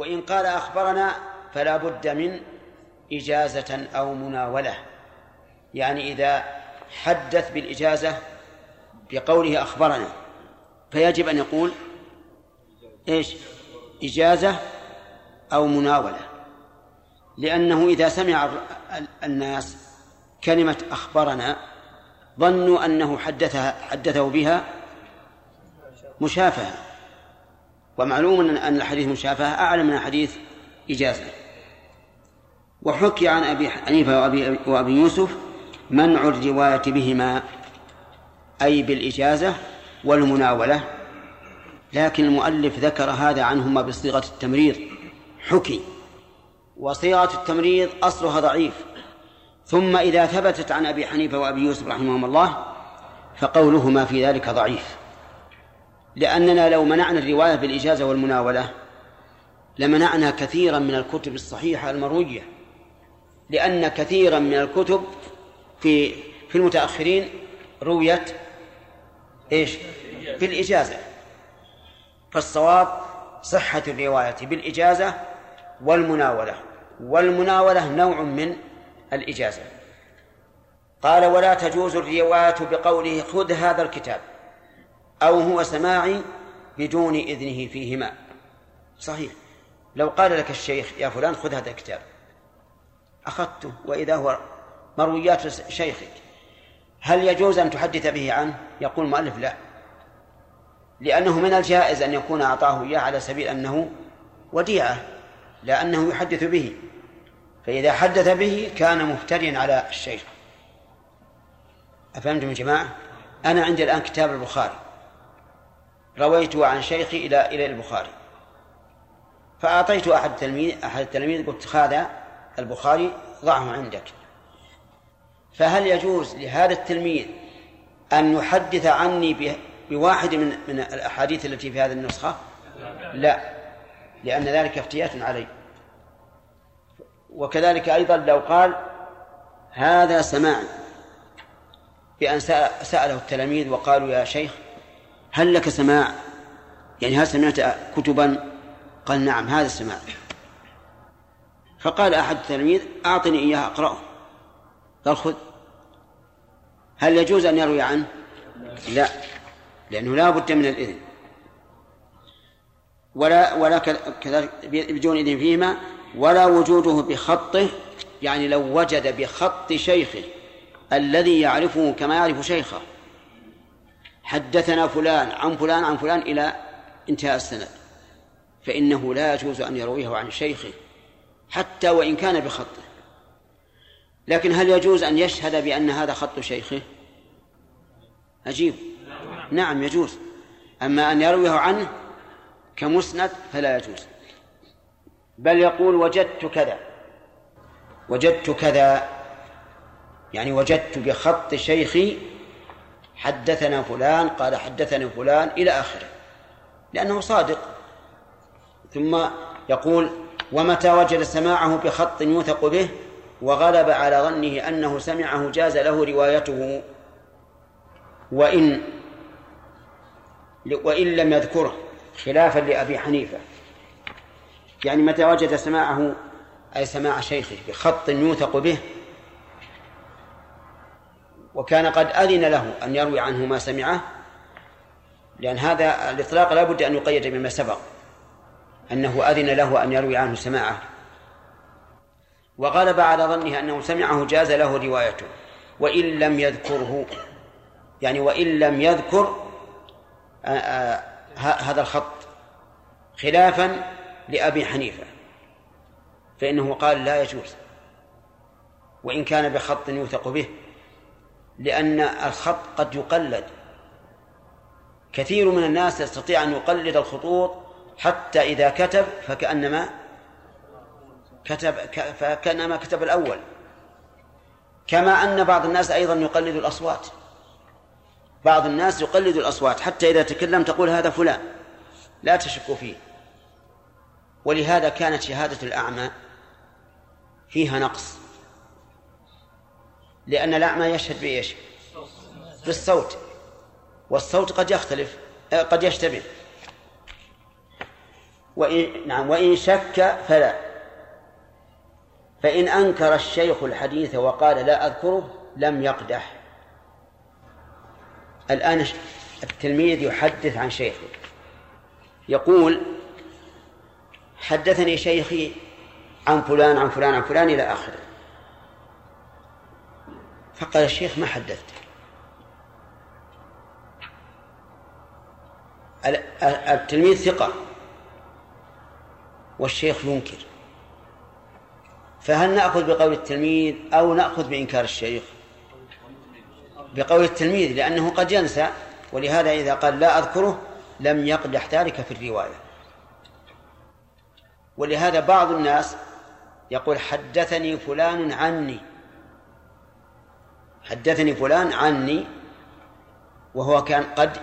وإن قال أخبرنا فلا بد من إجازة أو مناولة. يعني إذا حدث بالإجازة بقوله أخبرنا فيجب أن يقول إيش؟ إجازة أو مناولة. لأنه إذا سمع الناس كلمة أخبرنا ظنوا أنه حدثها حدثه بها مشافهة. ومعلوم أن الحديث مشافهة أعلى من الحديث إجازة. وحكي عن أبي حنيفة وأبي, وأبي يوسف منع الرواية بهما أي بالإجازة والمناولة. لكن المؤلف ذكر هذا عنهما بصيغة التمريض حكي. وصيغة التمريض أصلها ضعيف. ثم إذا ثبتت عن أبي حنيفة وأبي يوسف رحمهم الله فقولهما في ذلك ضعيف. لأننا لو منعنا الرواية بالإجازة والمناولة لمنعنا كثيرا من الكتب الصحيحة المروية لأن كثيرا من الكتب في في المتأخرين رويت إيش؟ بالإجازة. فالصواب صحة الرواية بالإجازة والمناولة والمناولة نوع من الإجازة. قال ولا تجوز الرواية بقوله خذ هذا الكتاب. أو هو سماعي بدون إذنه فيهما. صحيح. لو قال لك الشيخ يا فلان خذ هذا الكتاب. أخذته. وإذا هو مرويات شيخك هل يجوز أن تحدث به عنه؟ يقول المؤلف لا. لأنه من الجائز أن يكون أعطاه إياه على سبيل أنه وديعة لا أنه يحدث به. فإذا حدث به كان مفتريا على الشيخ. أفهمتم يا جماعة؟ أنا عندي الآن كتاب البخاري. رويته عن شيخي إلى إلى البخاري. فأعطيت أحد التلميذ أحد التلاميذ قلت هذا البخاري ضعه عندك. فهل يجوز لهذا التلميذ أن يحدث عني بواحد من من الأحاديث التي في هذه النسخة؟ لا لأن ذلك افتيات علي. وكذلك أيضا لو قال هذا سماع بأن سأله التلاميذ وقالوا يا شيخ هل لك سماع؟ يعني هل سمعت كتبا؟ قال نعم هذا السماع. فقال أحد التلاميذ أعطني إياه أقرأه. قال خذ. هل يجوز أن يروي عنه؟ لا لأنه لا بد من الإذن. ولا ولا كذلك بدون إذن فيهما ولا وجوده بخطه يعني لو وجد بخط شيخه الذي يعرفه كما يعرف شيخه. حدثنا فلان عن فلان عن فلان إلى انتهاء السند فإنه لا يجوز أن يرويه عن شيخه حتى وإن كان بخطه. لكن هل يجوز أن يشهد بأن هذا خط شيخه؟ أجيب. نعم يجوز. أما أن يرويه عنه كمسند فلا يجوز. بل يقول وجدت كذا. وجدت كذا. يعني وجدت بخط شيخي حدثنا فلان قال حدثني فلان إلى آخره. لأنه صادق. ثم يقول ومتى وجد سماعه بخط يوثق به وغلب على ظنه أنه سمعه جاز له روايته. وإن وإن لم يذكره خلافا لأبي حنيفة. يعني متى وجد سماعه أي سماع شيخه بخط يوثق به وكان قد أذن له أن يروي عنه ما سمعه لأن هذا الإطلاق لا بد أن يقيد بما سبق أنه أذن له أن يروي عنه سماعه. وغلب على ظنه أنه سمعه جاز له روايته وإن لم يذكره يعني وإن لم يذكر هذا الخط خلافا لأبي حنيفة فإنه قال لا يجوز وإن كان بخط يوثق به. لأن الخط قد يقلد. كثير من الناس يستطيع أن يقلد الخطوط حتى إذا كتب فكأنما كتب فكأنما كتب الأول. كما أن بعض الناس أيضا يقلد الأصوات. بعض الناس يقلد الأصوات حتى إذا تكلم تقول هذا فلان. لا تشك فيه. ولهذا كانت شهادة الأعمى فيها نقص. لأن الأعمى يشهد بإيش؟ بالصوت. والصوت قد يختلف قد يشتبه. وإن نعم وإن شك فلا. فإن أنكر الشيخ الحديث وقال لا أذكره لم يقدح. الآن التلميذ يحدث عن شيخه. يقول حدثني شيخي عن فلان عن فلان عن فلان إلى آخره. فقال الشيخ ما حدثت التلميذ ثقة والشيخ ينكر فهل نأخذ بقول التلميذ أو نأخذ بإنكار الشيخ؟ بقول التلميذ لأنه قد ينسى ولهذا إذا قال لا أذكره لم يقدح ذلك في الرواية. ولهذا بعض الناس يقول حدثني فلان عني حدثني فلان عني وهو كان قد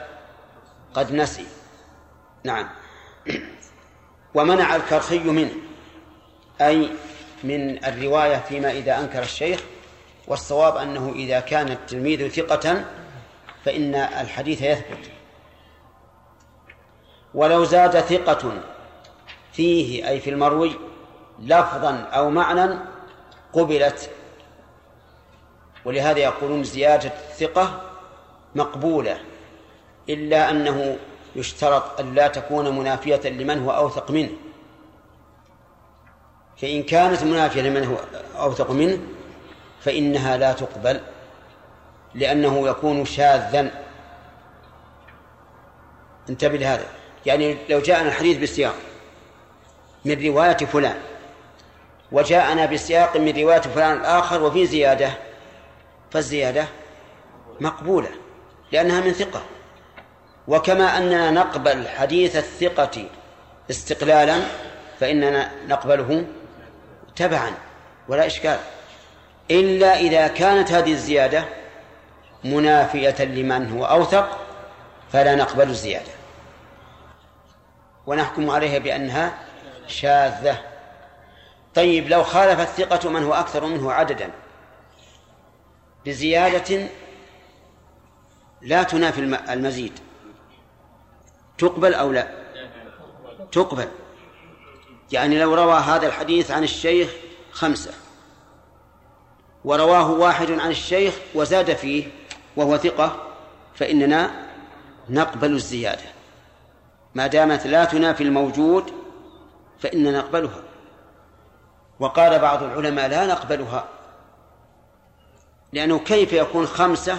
قد نسي. نعم. ومنع الكرخي منه. أي من الرواية فيما إذا أنكر الشيخ والصواب أنه إذا كان التلميذ ثقة فإن الحديث يثبت. ولو زاد ثقة فيه أي في المروي لفظا أو معنى قبلت ولهذا يقولون زيادة الثقة مقبولة إلا أنه يشترط أن لا تكون منافية لمن هو أوثق منه. فإن كانت منافية لمن هو أوثق منه فإنها لا تقبل لأنه يكون شاذا. انتبه لهذا. يعني لو جاءنا الحديث بالسياق من رواية فلان وجاءنا بسياق من رواية فلان الآخر وفي زيادة فالزيادة مقبولة لأنها من ثقة. وكما أننا نقبل حديث الثقة استقلالا فإننا نقبله تبعا ولا إشكال. إلا إذا كانت هذه الزيادة منافية لمن هو أوثق فلا نقبل الزيادة. ونحكم عليها بأنها شاذة. طيب لو خالف الثقة من هو أكثر منه عددا بزيادة لا تنافي المزيد. تقبل أو لا؟ تقبل. يعني لو روى هذا الحديث عن الشيخ خمسة ورواه واحد عن الشيخ وزاد فيه وهو ثقة فإننا نقبل الزيادة. ما دامت لا تنافي الموجود فإننا نقبلها. وقال بعض العلماء لا نقبلها. لأنه كيف يكون خمسة؟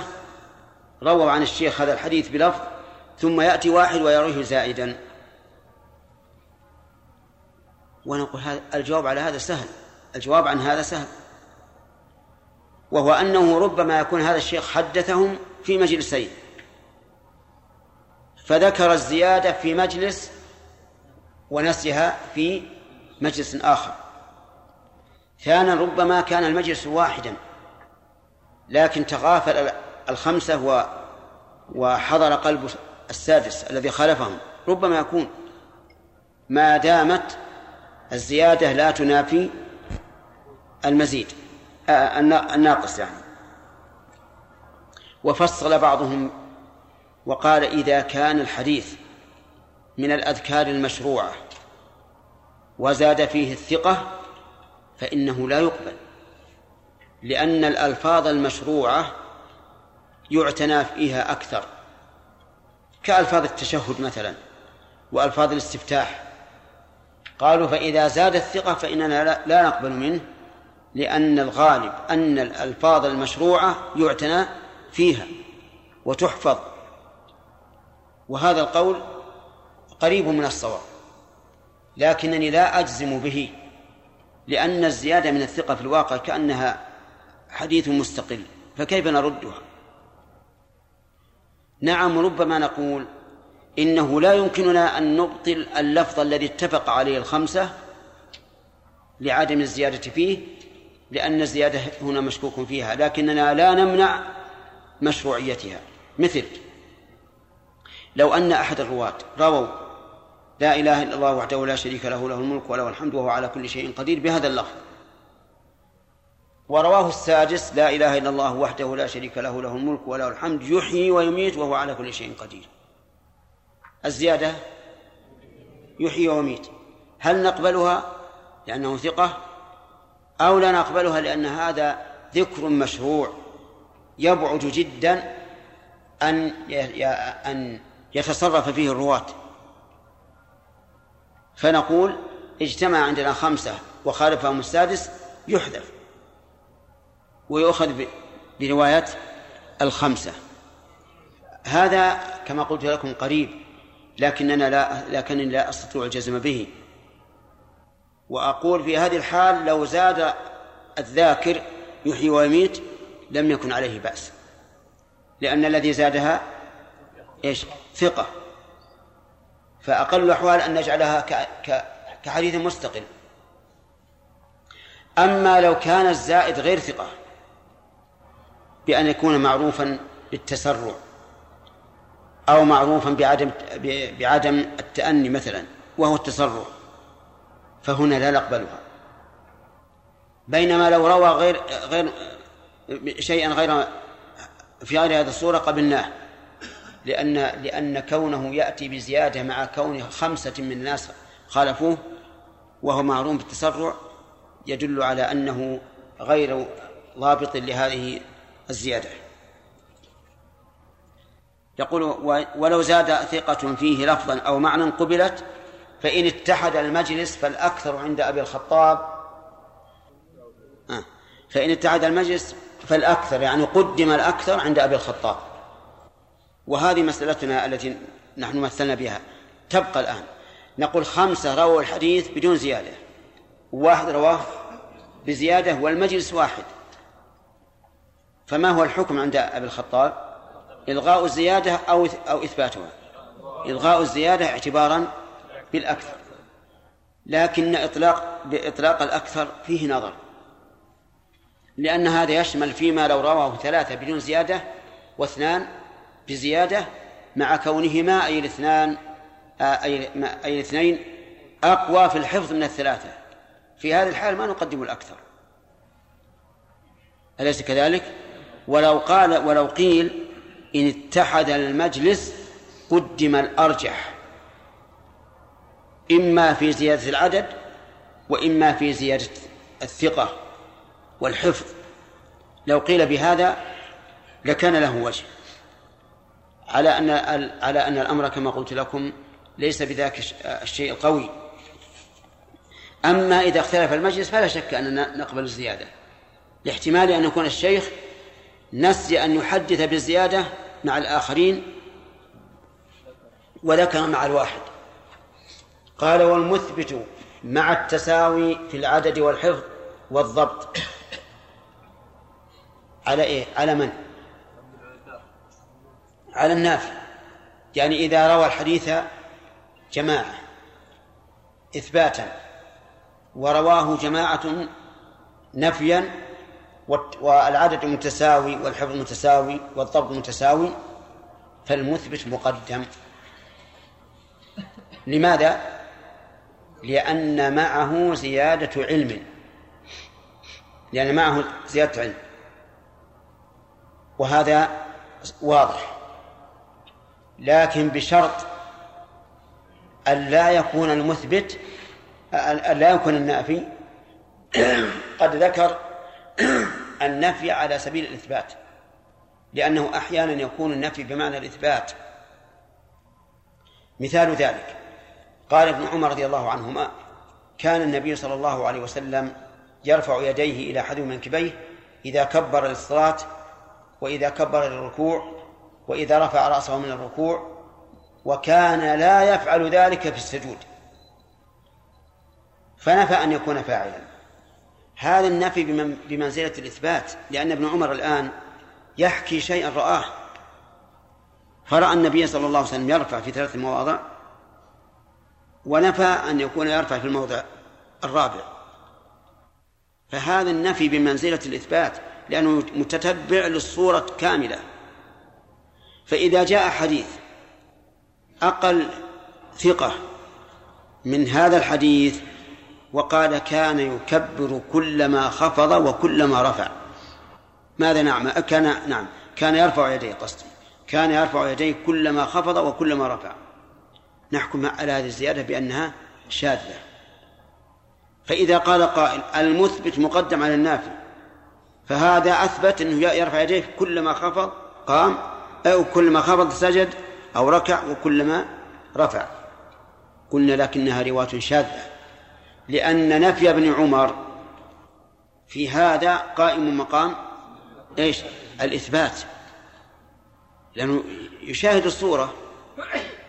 رووا عن الشيخ هذا الحديث بلفظ ثم يأتي واحد ويرويه زائدا. ونقول هذا الجواب على هذا سهل. الجواب عن هذا سهل. وهو أنه ربما يكون هذا الشيخ حدثهم في مجلسين. فذكر الزيادة في مجلس ونسيها في مجلس آخر. ثانيا ربما كان المجلس واحدا. لكن تغافل الخمسة و وحضر قلب السادس الذي خالفهم ربما يكون ما دامت الزيادة لا تنافي المزيد آه، الناقص يعني. وفصل بعضهم وقال إذا كان الحديث من الأذكار المشروعة وزاد فيه الثقة فإنه لا يقبل. لأن الألفاظ المشروعة يعتنى فيها أكثر. كألفاظ التشهد مثلا وألفاظ الاستفتاح. قالوا فإذا زاد الثقة فإننا لا نقبل منه لأن الغالب أن الألفاظ المشروعة يعتنى فيها وتحفظ. وهذا القول قريب من الصواب لكنني لا أجزم به لأن الزيادة من الثقة في الواقع كأنها حديث مستقل فكيف نردها؟ نعم ربما نقول إنه لا يمكننا أن نبطل اللفظ الذي اتفق عليه الخمسة لعدم الزيادة فيه لأن الزيادة هنا مشكوك فيها لكننا لا نمنع مشروعيتها. مثل لو أن أحد الرواة رووا لا إله إلا الله وحده لا شريك له له الملك وله الحمد وهو على كل شيء قدير بهذا اللفظ. ورواه السادس لا إله إلا الله وحده لا شريك له له الملك وله الحمد يحيي ويميت وهو على كل شيء قدير. الزيادة يحيي ويميت. هل نقبلها لأنه ثقة أو لا نقبلها لأن هذا ذكر مشروع؟ يبعد جدا أن أن يتصرف فيه الرواة. فنقول اجتمع عندنا خمسة وخالفهم السادس يحذف. ويؤخذ برواية الخمسة. هذا كما قلت لكم قريب لكننا لا لكنني لا أستطيع الجزم به. وأقول في هذه الحال لو زاد الذاكر يحيي ويميت لم يكن عليه بأس. لأن الذي زادها إيش؟ ثقة. فأقل الاحوال أن نجعلها كحديث مستقل. أما لو كان الزائد غير ثقة بأن يكون معروفا بالتسرع أو معروفا بعدم بعدم التأني مثلا وهو التسرع فهنا لا نقبلها. بينما لو روى غير غير شيئا غير في غير هذه الصورة قبلناه لأن لأن كونه يأتي بزيادة مع كون خمسة من الناس خالفوه وهو معروف بالتسرع يدل على أنه غير ضابط لهذه الزيادة. يقول ولو زاد ثقة فيه لفظا أو معنى قبلت فإن اتحد المجلس فالأكثر عند أبي الخطاب. آه، فإن اتحد المجلس فالأكثر يعني قدم الأكثر عند أبي الخطاب. وهذه مسألتنا التي نحن مثلنا بها. تبقى الآن. نقول خمسة رووا الحديث بدون زيادة. واحد رواه بزيادة والمجلس واحد. فما هو الحكم عند أبي الخطاب؟ إلغاء الزيادة أو أو إثباتها. إلغاء الزيادة اعتبارا بالأكثر. لكن إطلاق بإطلاق الأكثر فيه نظر. لأن هذا يشمل فيما لو رواه ثلاثة بدون زيادة واثنان بزيادة مع كونهما أي الاثنان أي, أي الاثنين أقوى في الحفظ من الثلاثة. في هذه الحال ما نقدم الأكثر. أليس كذلك؟ ولو قال ولو قيل إن اتحد المجلس قدم الأرجح إما في زيادة العدد وإما في زيادة الثقة والحفظ. لو قيل بهذا لكان له وجه. على أن على أن الأمر كما قلت لكم ليس بذاك الشيء القوي. أما إذا اختلف المجلس فلا شك أننا نقبل الزيادة لاحتمال أن يكون الشيخ نسي أن يحدث بالزيادة مع الآخرين وذكر مع الواحد قال والمثبت مع التساوي في العدد والحفظ والضبط على إيه؟ على من؟ على النافي يعني إذا روى الحديث جماعة إثباتا ورواه جماعة نفيا والعدد متساوي والحفظ متساوي والضبط متساوي فالمثبت مقدم. لماذا؟ لأن معه زيادة علم. لأن معه زيادة علم. وهذا واضح. لكن بشرط أن لا يكون المثبت أن لا يكون النافي. قد ذكر النفي على سبيل الإثبات لأنه أحيانا يكون النفي بمعنى الإثبات. مثال ذلك قال ابن عمر رضي الله عنهما كان النبي صلى الله عليه وسلم يرفع يديه إلى حذو منكبيه إذا كبر للصلاة وإذا كبر للركوع وإذا رفع رأسه من الركوع وكان لا يفعل ذلك في السجود. فنفى أن يكون فاعلا. هذا النفي بمنزلة الإثبات لأن ابن عمر الآن يحكي شيئا رآه. فرأى النبي صلى الله عليه وسلم يرفع في ثلاث مواضع ونفى أن يكون يرفع في الموضع الرابع. فهذا النفي بمنزلة الإثبات لأنه متتبع للصورة كاملة. فإذا جاء حديث أقل ثقة من هذا الحديث وقال كان يكبر كلما خفض وكلما رفع. ماذا نعم؟ كان نعم. كان يرفع يديه قصدي. كان يرفع يديه كلما خفض وكلما رفع. نحكم على هذه الزيادة بأنها شاذة. فإذا قال قائل المثبت مقدم على النافي فهذا أثبت أنه يرفع يديه كلما خفض قام أو كلما خفض سجد أو ركع وكلما رفع. قلنا لكنها رواية شاذة. لأن نفي ابن عمر في هذا قائم مقام إيش؟ الإثبات. لأنه يشاهد الصورة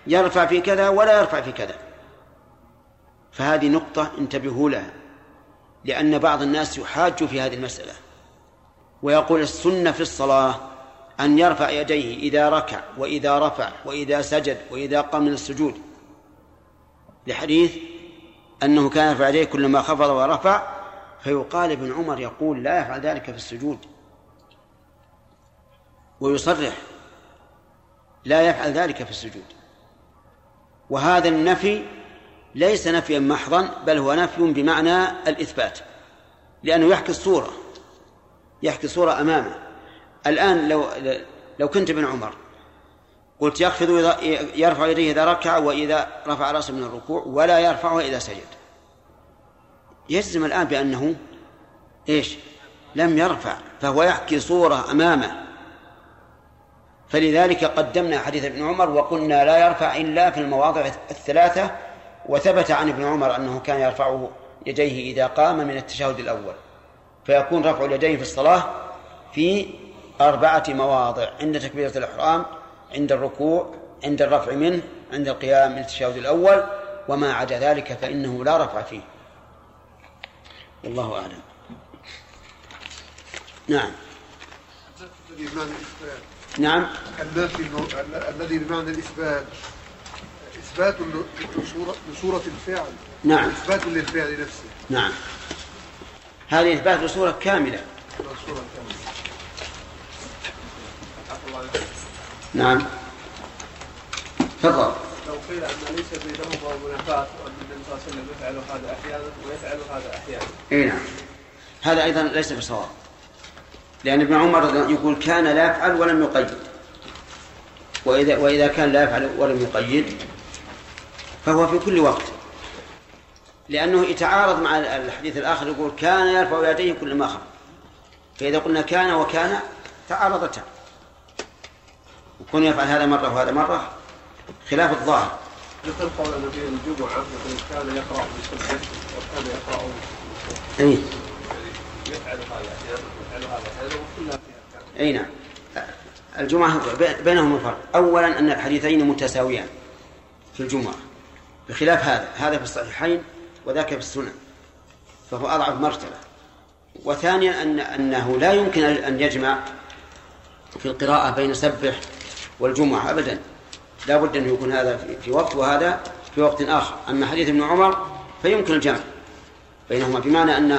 يرفع في كذا ولا يرفع في كذا. فهذه نقطة انتبهوا لها لأن بعض الناس يحاج في هذه المسألة. ويقول السنة في الصلاة أن يرفع يديه إذا ركع وإذا رفع وإذا سجد وإذا قام من السجود. لحديث أنه كان يرفع يديه كلما خفض ورفع فيقال ابن عمر يقول لا يفعل ذلك في السجود. ويصرح لا يفعل ذلك في السجود. وهذا النفي ليس نفيا محضا بل هو نفي بمعنى الإثبات لأنه يحكي الصورة يحكي الصورة أمامه. الآن لو لو كنت ابن عمر قلت يخفض يرفع يديه إذا ركع وإذا رفع رأسه من الركوع ولا يرفعه إذا سجد. يجزم الآن بأنه إيش؟ لم يرفع فهو يحكي صورة أمامه. فلذلك قدمنا حديث ابن عمر وقلنا لا يرفع إلا في المواضع الثلاثة وثبت عن ابن عمر أنه كان يرفع يديه إذا قام من التشهد الأول. فيكون رفع اليدين في الصلاة في أربعة مواضع. عند تكبيرة الإحرام عند الركوع عند الرفع منه عند القيام من التشهد الأول وما عدا ذلك فإنه لا رفع فيه. والله أعلم. نعم. نعم. النافي الذي بمعنى الإثبات. إثبات لصورة الفعل. نعم. إثبات للفعل نفسه. نعم. هذه إثبات لصورة كاملة. صورة كاملة. نعم تفضل لو قيل أن ليس بينهما منافاه وأن النبي صلى الله عليه وسلم يفعل هذا أحيانا ويفعل هذا أحيانا. إي نعم. هذا أيضا ليس بصواب. لأن ابن عمر يقول كان لا يفعل ولم يقيد. واذا وإذا كان لا يفعل ولم يقيد فهو في كل وقت. لأنه يتعارض مع الحديث الآخر يقول كان يرفع يديه كلما خف. فإذا قلنا كان وكان تعارضتا. يكون يفعل هذا مرة وهذا مرة خلاف الظاهر. مثل قول النبي الجمعة كان يقرأ بسبح وكان يقرأ أي يفعل هذا يفعل هذا. وكلها فيها. أي نعم. الجمعة بينهما فرق أولا أن الحديثين متساويان في الجمعة بخلاف هذا. هذا في الصحيحين وذاك في السنن فهو أضعف مرتبة. وثانيا أن أنه لا يمكن أن يجمع في القراءة بين سبح والجمعة أبدا. لا بد أن يكون هذا في وقت وهذا في وقت آخر. أما حديث ابن عمر فيمكن الجمع بينهما بمعنى أن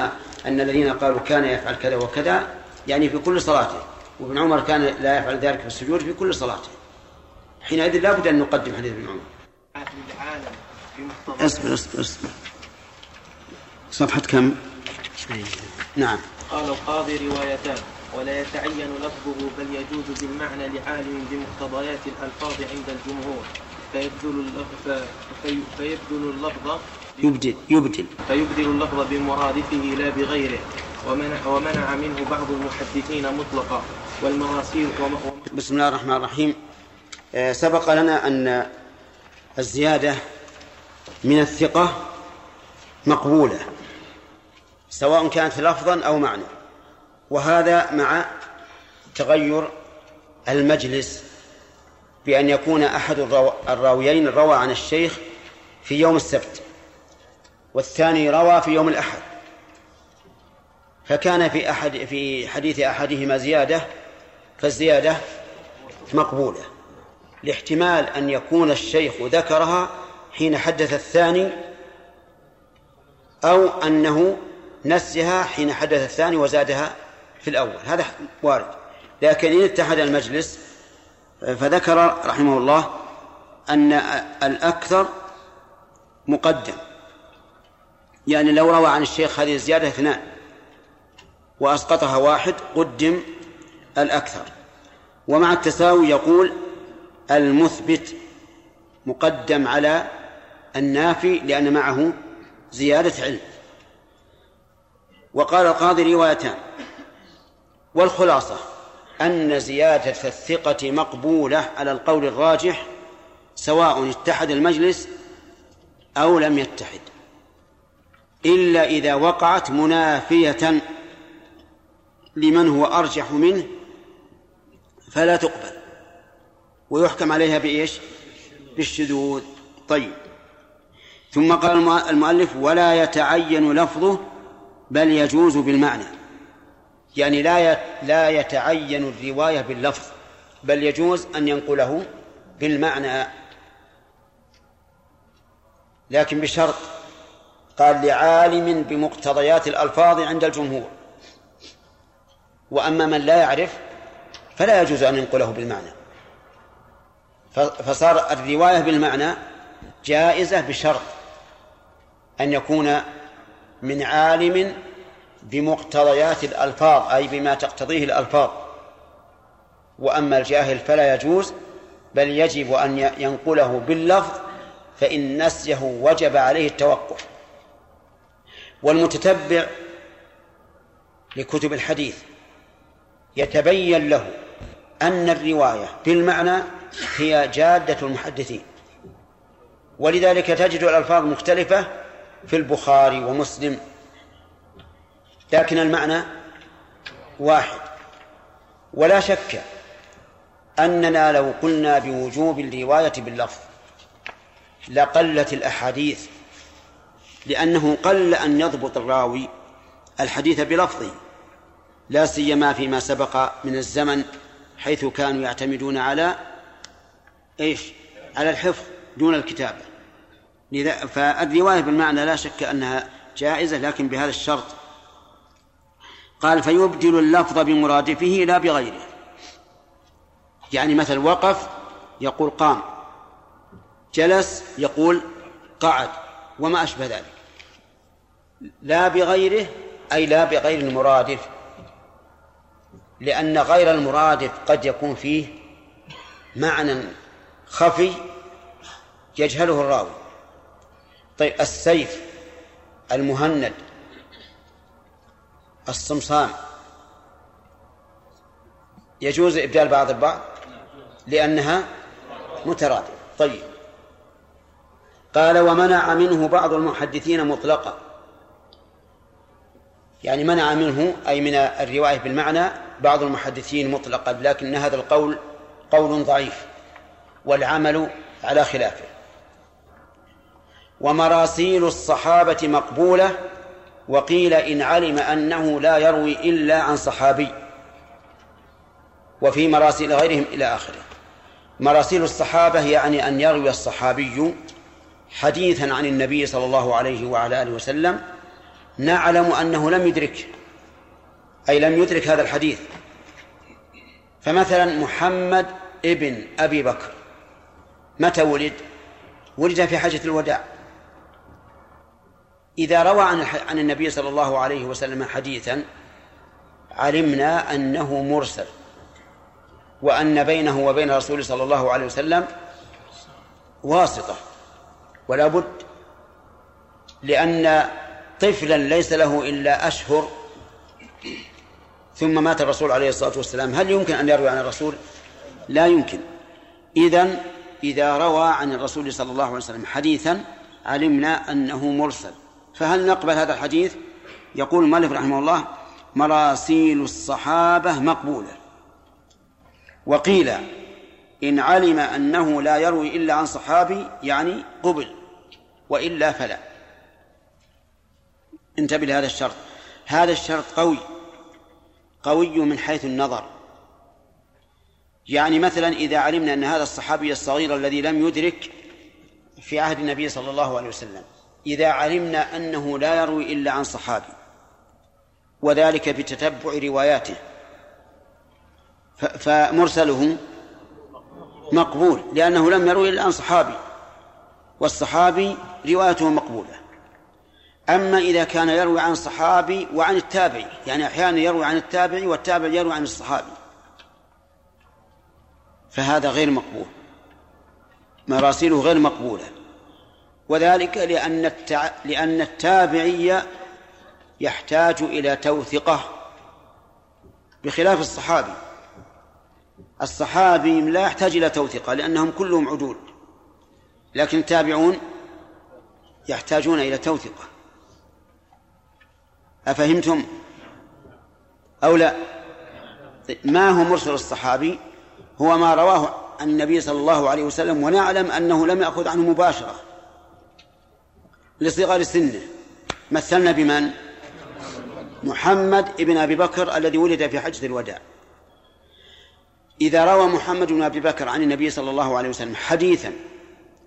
أن الذين قالوا كان يفعل كذا وكذا يعني في كل صلاته. وابن عمر كان لا يفعل ذلك في السجود في كل صلاته. حينئذ لا بد أن نقدم حديث ابن عمر. اصبر اصبر اصبر. صفحة كم؟ نعم. قال القاضي روايتان. ولا يتعين لفظه بل يجوز بالمعنى لعالم بمقتضيات الألفاظ عند الجمهور. فيبدل اللفظ فيبدل اللفظ يبدل يبدل. فيبدل اللفظ بمرادفه لا بغيره. ومنع, ومنع منه بعض المحدثين مطلقا. والمراسيل بسم الله الرحمن الرحيم. آه، سبق لنا أن الزيادة من الثقة مقبولة سواء كانت لفظا أو معنى. وهذا مع تغير المجلس بأن يكون أحد الراويين روى عن الشيخ في يوم السبت والثاني روى في يوم الأحد. فكان في أحد في حديث أحدهما زيادة فالزيادة مقبولة لاحتمال أن يكون الشيخ ذكرها حين حدث الثاني أو أنه نسيها حين حدث الثاني وزادها في الأول. هذا وارد. لكن إن اتحد المجلس فذكر رحمه الله أن الأكثر مقدم. يعني لو روى عن الشيخ هذه الزيادة اثنان وأسقطها واحد قدم الأكثر. ومع التساوي يقول المثبت مقدم على النافي لأن معه زيادة علم. وقال القاضي روايتان. والخلاصة أن زيادة الثقة مقبولة على القول الراجح سواء اتحد المجلس أو لم يتحد. إلا إذا وقعت منافية لمن هو أرجح منه فلا تقبل. ويحكم عليها بإيش؟ بالشذوذ. طيب. ثم قال المؤلف ولا يتعين لفظه بل يجوز بالمعنى. يعني لا لا يتعين الرواية باللفظ بل يجوز أن ينقله بالمعنى. لكن بشرط قال لعالم بمقتضيات الألفاظ عند الجمهور. وأما من لا يعرف فلا يجوز أن ينقله بالمعنى. فصار الرواية بالمعنى جائزة بشرط أن يكون من عالم بمقتضيات الألفاظ أي بما تقتضيه الألفاظ. وأما الجاهل فلا يجوز بل يجب أن ينقله باللفظ فإن نسيه وجب عليه التوقف والمتتبع لكتب الحديث يتبين له أن الرواية بالمعنى هي جادة المحدثين. ولذلك تجد الألفاظ مختلفة في البخاري ومسلم لكن المعنى واحد ولا شك أننا لو قلنا بوجوب الرواية باللفظ لقلت الأحاديث لأنه قل أن يضبط الراوي الحديث بلفظه لا سيما فيما سبق من الزمن حيث كانوا يعتمدون على إيش؟ على الحفظ دون الكتابة لذا فالرواية بالمعنى لا شك أنها جائزة لكن بهذا الشرط قال فيبدل اللفظ بمرادفه لا بغيره. يعني مثل وقف يقول قام جلس يقول قعد وما أشبه ذلك. لا بغيره أي لا بغير المرادف. لأن غير المرادف قد يكون فيه معنى خفي يجهله الراوي. طيب السيف المهند الصمصام. يجوز إبدال بعض البعض لأنها مترادفة. طيب. قال ومنع منه بعض المحدثين مطلقا. يعني منع منه أي من الرواية بالمعنى بعض المحدثين مطلقا لكن هذا القول قول ضعيف والعمل على خلافه. ومراسيل الصحابة مقبولة وقيل إن علم أنه لا يروي إلا عن صحابي وفي مراسيل غيرهم إلى آخره. مراسيل الصحابة يعني أن يروي الصحابي حديثا عن النبي صلى الله عليه وعلى آله وسلم نعلم أنه لم يدرك أي لم يدرك هذا الحديث. فمثلا محمد ابن أبي بكر متى ولد؟ ولد في حجة الوداع. إذا روى عن عن النبي صلى الله عليه وسلم حديثا علمنا أنه مرسل وأن بينه وبين رسول صلى الله عليه وسلم واسطة ولا بد لأن طفلا ليس له إلا أشهر. ثم مات الرسول عليه الصلاة والسلام. هل يمكن أن يروي عن الرسول؟ لا يمكن. إذن إذا روى عن الرسول صلى الله عليه وسلم حديثا علمنا أنه مرسل. فهل نقبل هذا الحديث؟ يقول المؤلف رحمه الله مراسيل الصحابة مقبولة. وقيل إن علم أنه لا يروي إلا عن صحابي يعني قبل وإلا فلا. انتبه لهذا الشرط. هذا الشرط قوي قوي من حيث النظر. يعني مثلا إذا علمنا أن هذا الصحابي الصغير الذي لم يدرك في عهد النبي صلى الله عليه وسلم إذا علمنا أنه لا يروي إلا عن صحابي وذلك بتتبع رواياته. فمرسله مقبول لأنه لم يروي إلا عن صحابي والصحابي روايته مقبولة. أما إذا كان يروي عن الصحابي وعن التابعي يعني أحيانا يروي عن التابعي والتابع يروي عن الصحابي فهذا غير مقبول. مراسيله غير مقبولة. وذلك لأن التع... لأن التابعي يحتاج إلى توثقة بخلاف الصحابي. الصحابي لا يحتاج إلى توثقة لأنهم كلهم عدول لكن التابعون يحتاجون إلى توثقة أفهمتم أو لا؟ ما هو مرسل الصحابي؟ هو ما رواه النبي صلى الله عليه وسلم ونعلم أنه لم يأخذ عنه مباشرة. لصغر سنه. مثلنا بمن؟ محمد ابن أبي بكر الذي ولد في حجة الوداع. إذا روى محمد بن أبي بكر عن النبي صلى الله عليه وسلم حديثا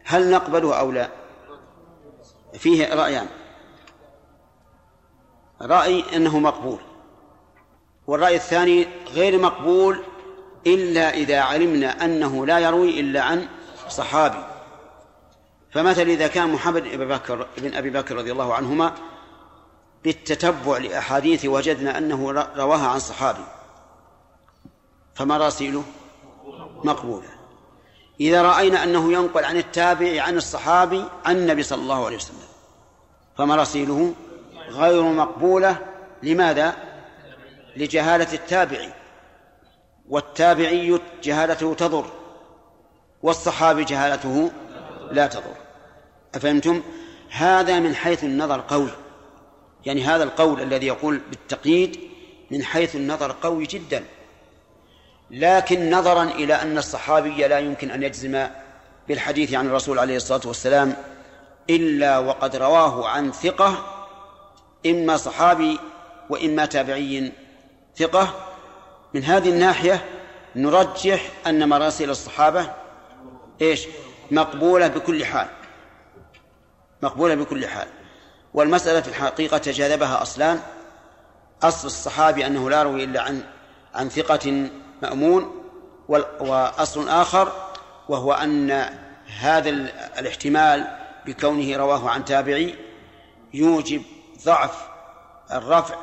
هل نقبله أو لا؟ فيه رأيان. رأي أنه مقبول. والرأي الثاني غير مقبول إلا إذا علمنا أنه لا يروي إلا عن صحابي. فمثلا إذا كان محمد بن بكر بن أبي بكر رضي الله عنهما بالتتبع لأحاديث وجدنا أنه رواها عن صحابي. فمراسيله مقبولة. إذا رأينا أنه ينقل عن التابع عن الصحابي عن النبي صلى الله عليه وسلم. فمراسيله غير مقبولة. لماذا؟ لجهالة التابعي والتابعي جهالته تضر والصحابي جهالته لا تضر. أفهمتم؟ هذا من حيث النظر قوي. يعني هذا القول الذي يقول بالتقييد من حيث النظر قوي جدا. لكن نظرا إلى أن الصحابي لا يمكن أن يجزم بالحديث عن الرسول عليه الصلاة والسلام إلا وقد رواه عن ثقة إما صحابي وإما تابعي ثقة. من هذه الناحية نرجح أن مراسيل الصحابة إيش؟ مقبولة بكل حال. مقبولة بكل حال والمسألة في الحقيقة تجاذبها أصلان أصل الصحابي أنه لا يروي إلا عن عن ثقة مأمون وأصل آخر وهو أن هذا الاحتمال بكونه رواه عن تابعي يوجب ضعف الرفع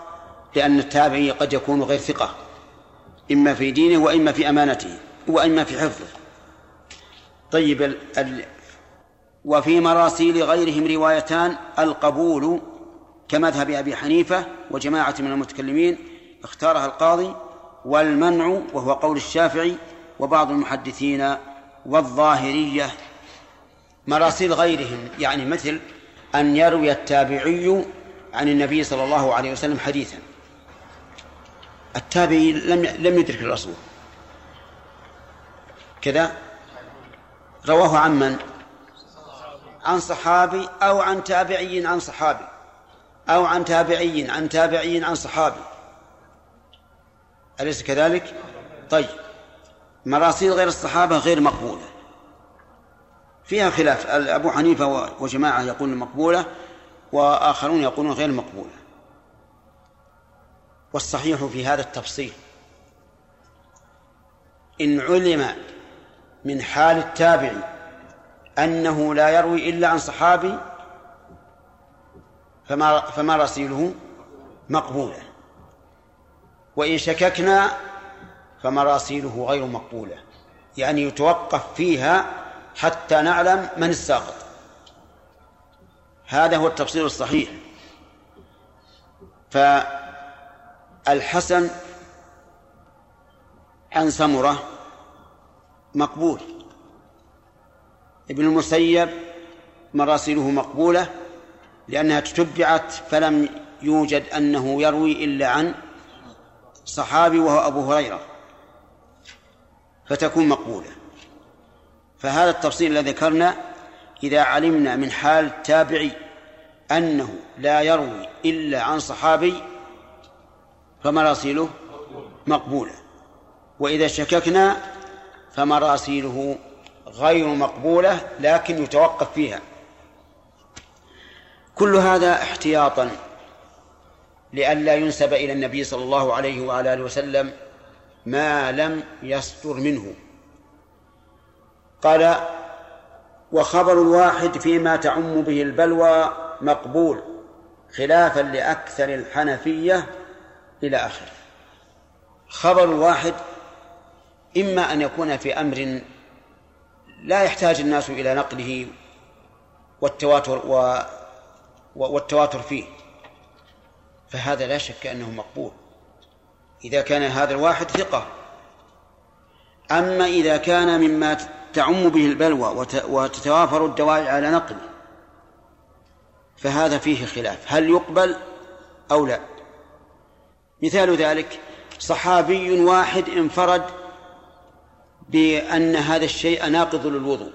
لأن التابعي قد يكون غير ثقة إما في دينه وإما في أمانته وإما في حفظه طيب. وفي مراسيل غيرهم روايتان القبول كمذهب أبي حنيفة وجماعة من المتكلمين اختارها القاضي والمنع وهو قول الشافعي وبعض المحدثين والظاهرية. مراسيل غيرهم يعني مثل أن يروي التابعي عن النبي صلى الله عليه وسلم حديثا. التابعي لم لم يدرك الرسول. كذا؟ رواه عن من؟ عن صحابي أو عن تابعي عن صحابي. أو عن تابعي عن تابعي عن صحابي. أليس كذلك؟ طيب. مراسيل غير الصحابة غير مقبولة. فيها خلاف. أبو حنيفة وجماعة يقولون مقبولة وآخرون يقولون غير مقبولة. والصحيح في هذا التفصيل إن علم من حال التابع أنه لا يروي إلا عن صحابي فما فما رسيله مقبولة. وإن شككنا فمراسيله غير مقبولة. يعني يتوقف فيها حتى نعلم من الساقط. هذا هو التفصيل الصحيح. فالحسن عن سمرة مقبول. ابن المسيب مراسيله مقبولة لأنها تتبعت فلم يوجد أنه يروي إلا عن صحابي وهو أبو هريرة فتكون مقبولة. فهذا التفصيل الذي ذكرنا إذا علمنا من حال التابعي أنه لا يروي إلا عن صحابي فمراسيله مقبولة. وإذا شككنا فمراسيله غير مقبولة لكن يتوقف فيها. كل هذا احتياطا لئلا ينسب إلى النبي صلى الله عليه وعلى آله وسلم ما لم يصدر منه. قال وخبر الواحد فيما تعم به البلوى مقبول خلافا لأكثر الحنفية إلى آخره. خبر الواحد إما أن يكون في أمر لا يحتاج الناس إلى نقله والتواتر و والتواتر فيه. فهذا لا شك أنه مقبول. إذا كان هذا الواحد ثقة. أما إذا كان مما تعم به البلوى وتتوافر الدواعي على نقله فهذا فيه خلاف. هل يقبل أو لا؟ مثال ذلك صحابي واحد انفرد بأن هذا الشيء ناقض للوضوء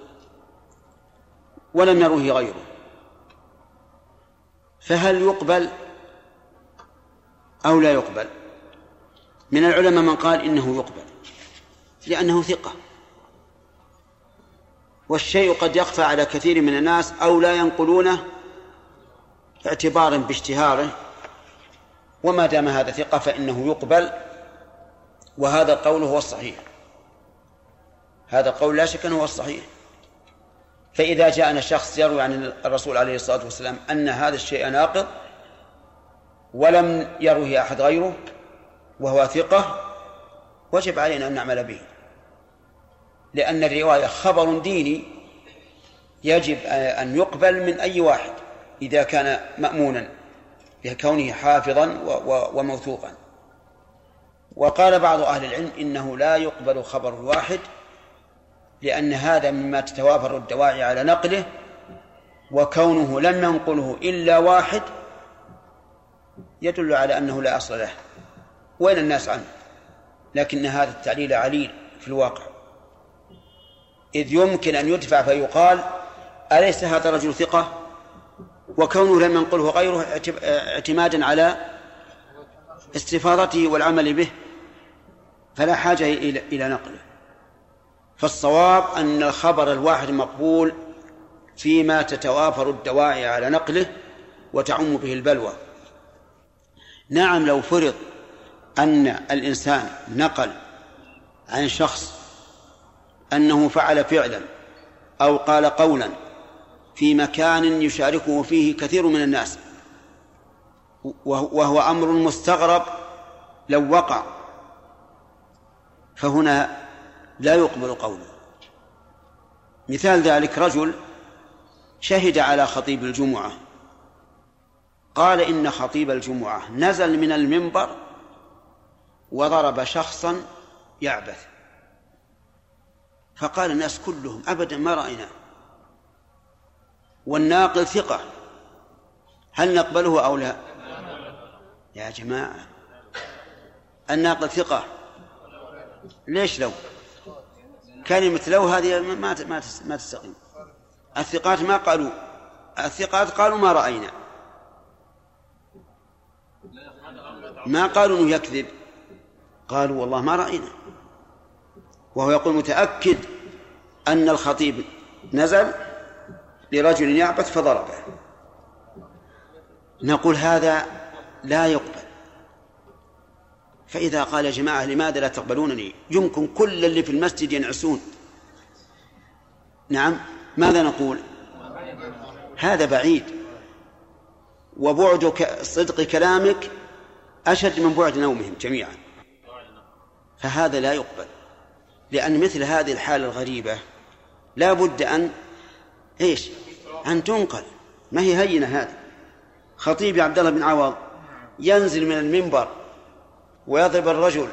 ولم يروه غيره. فهل يقبل أو لا يقبل؟ من العلماء من قال إنه يقبل لأنه ثقة. والشيء قد يخفى على كثير من الناس أو لا ينقلونه اعتبارا باشتهاره. وما دام هذا ثقة فإنه يقبل وهذا القول هو الصحيح. هذا القول لا شك أنه هو الصحيح. فإذا جاءنا شخص يروي عن الرسول عليه الصلاة والسلام أن هذا الشيء ناقض ولم يروه أحد غيره وهو ثقة وجب علينا أن نعمل به. لأن الرواية خبر ديني يجب أن يقبل من أي واحد إذا كان مأمونا بكونه حافظا وموثوقا. وقال بعض أهل العلم إنه لا يقبل خبر الواحد لأن هذا مما تتوافر الدواعي على نقله وكونه لم ينقله إلا واحد يدل على أنه لا أصل له. وين الناس عنه؟ لكن هذا التعليل عليل في الواقع. إذ يمكن أن يدفع فيقال أليس هذا الرجل ثقة؟ وكونه لم ينقله غيره اعتمادا على استفاضته والعمل به فلا حاجة إلى نقله. فالصواب أن الخبر الواحد مقبول فيما تتوافر الدواعي على نقله وتعم به البلوى. نعم لو فرض أن الإنسان نقل عن شخص أنه فعل فعلا أو قال قولا في مكان يشاركه فيه كثير من الناس وهو أمر مستغرب لو وقع فهنا لا يقبل قوله. مثال ذلك رجل شهد على خطيب الجمعة. قال إن خطيب الجمعة نزل من المنبر وضرب شخصا يعبث. فقال الناس كلهم أبدا ما رأيناه والناقل ثقة. هل نقبله أو لا؟ يا جماعة الناقل ثقة. ليش لو؟ كلمة لو هذه ما ما تستقيم. الثقات ما قالوا. الثقات قالوا ما رأينا. ما قالوا إنه يكذب. قالوا والله ما رأينا. وهو يقول متأكد أن الخطيب نزل لرجل يعبث فضربه. نقول هذا لا يقبل. فإذا قال يا جماعة لماذا لا تقبلونني؟ يمكن كل اللي في المسجد ينعسون. نعم ماذا نقول؟ هذا بعيد. وبعد صدق كلامك أشد من بعد نومهم جميعا. فهذا لا يقبل. لأن مثل هذه الحالة الغريبة لا بد أن إيش؟ أن تنقل. ما هي هينة هذه؟ خطيب عبد الله بن عوض ينزل من المنبر ويضرب الرجل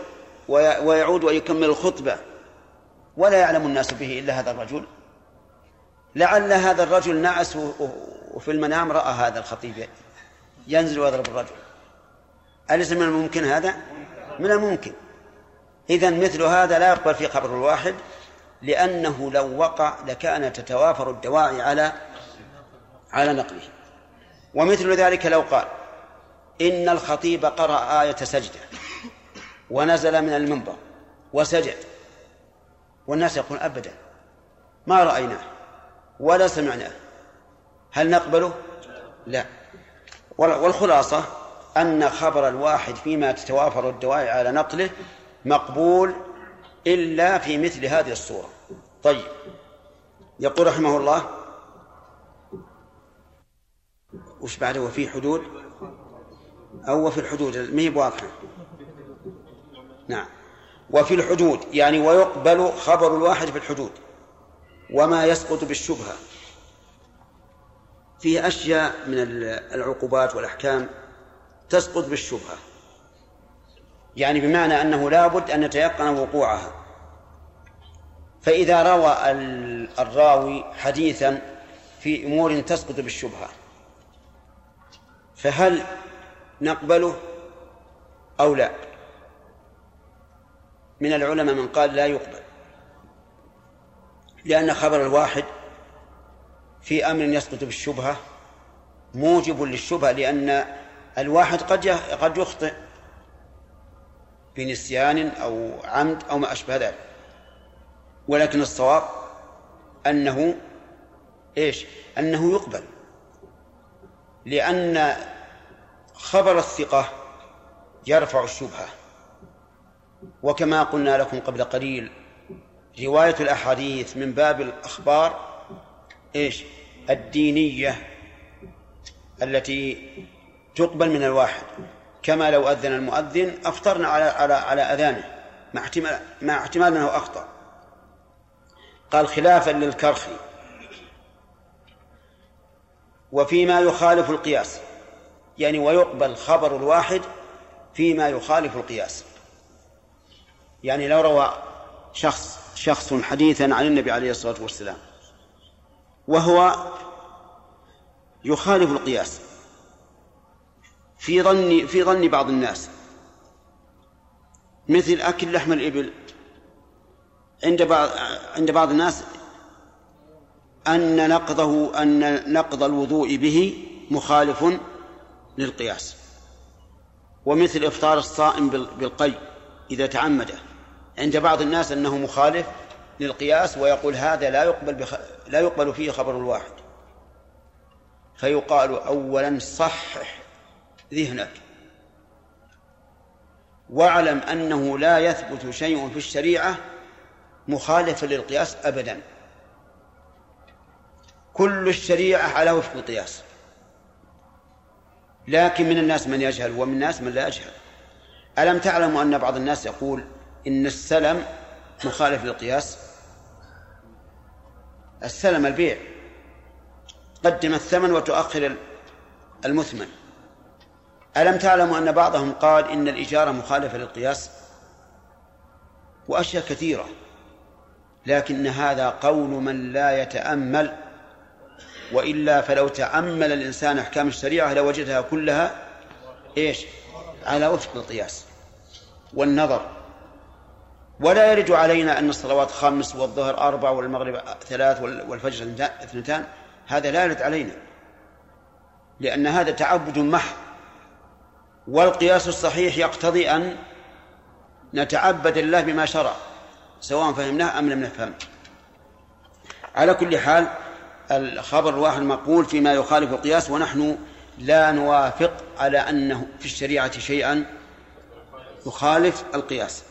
ويعود ويكمل الخطبة. ولا يعلم الناس به إلا هذا الرجل. لعل هذا الرجل نعس وفي المنام رأى هذا الخطيب ينزل ويضرب الرجل. أليس من الممكن هذا؟ من الممكن. إذا مثل هذا لا يقبل في خبر الواحد لأنه لو وقع لكان تتوافر الدواعي على على نقله. ومثل ذلك لو قال إن الخطيب قرأ آية سجدة. ونزل من المنبر وسجد. والناس يقول أبدا ما رأيناه ولا سمعناه. هل نقبله؟ لا. والخلاصة أن خبر الواحد فيما تتوافر الدواعي على نقله مقبول إلا في مثل هذه الصورة. طيب. يقول رحمه الله وش بعده؟ وفي حدود؟ أو وفي الحدود ما هي واضحة؟ نعم. وفي الحدود يعني ويقبل خبر الواحد في الحدود. وما يسقط بالشبهة. فيه أشياء من العقوبات والأحكام تسقط بالشبهة. يعني بمعنى أنه لابد أن يتيقن وقوعها. فإذا روى الراوي حديثا في أمور تسقط بالشبهة. فهل نقبله أو لا؟ من العلماء من قال لا يقبل. لأن خبر الواحد في أمر يسقط بالشبهة موجب للشبهة لأن الواحد قد قد يخطئ بنسيان أو عمد أو ما أشبه ذلك. ولكن الصواب أنه إيش؟ أنه يقبل. لأن خبر الثقة يرفع الشبهة. وكما قلنا لكم قبل قليل رواية الأحاديث من باب الأخبار إيش؟ الدينية التي تقبل من الواحد. كما لو أذن المؤذن أفطرنا على على على أذانه مع احتمال مع احتمال أنه أخطأ. قال خلافا للكرخي وفيما يخالف القياس يعني ويقبل خبر الواحد فيما يخالف القياس. يعني لو روى شخص شخص حديثا عن النبي عليه الصلاة والسلام وهو يخالف القياس في ظن في ظن بعض الناس مثل أكل لحم الإبل. عند بعض عند بعض الناس أن نقضه أن نقض الوضوء به مخالف للقياس ومثل إفطار الصائم بالقي إذا تعمده. عند بعض الناس أنه مخالف للقياس ويقول هذا لا يقبل بخ... لا يقبل فيه خبر الواحد. فيقال أولا صحح ذهنك. واعلم أنه لا يثبت شيء في الشريعة مخالفا للقياس أبدا. كل الشريعة على وفق القياس. لكن من الناس من يجهل ومن الناس من لا يجهل. ألم تعلموا أن بعض الناس يقول إن السلم مخالف للقياس. السلم البيع. قدم الثمن وتؤخر المثمن. ألم تعلموا أن بعضهم قال إن الإجارة مخالفة للقياس؟ وأشياء كثيرة. لكن هذا قول من لا يتأمل وإلا فلو تأمل الإنسان أحكام الشريعة لوجدها كلها إيش؟ على وفق القياس والنظر. ولا يرد علينا أن الصلوات خمس والظهر أربع والمغرب ثلاث والفجر اثنتان. هذا لا يرد علينا. لأن هذا تعبد محض. والقياس الصحيح يقتضي أن نتعبد الله بما شرع سواء فهمناه أم لم نفهم. على كل حال الخبر الواحد مقول فيما يخالف القياس ونحن لا نوافق على أنه في الشريعة شيئا يخالف القياس.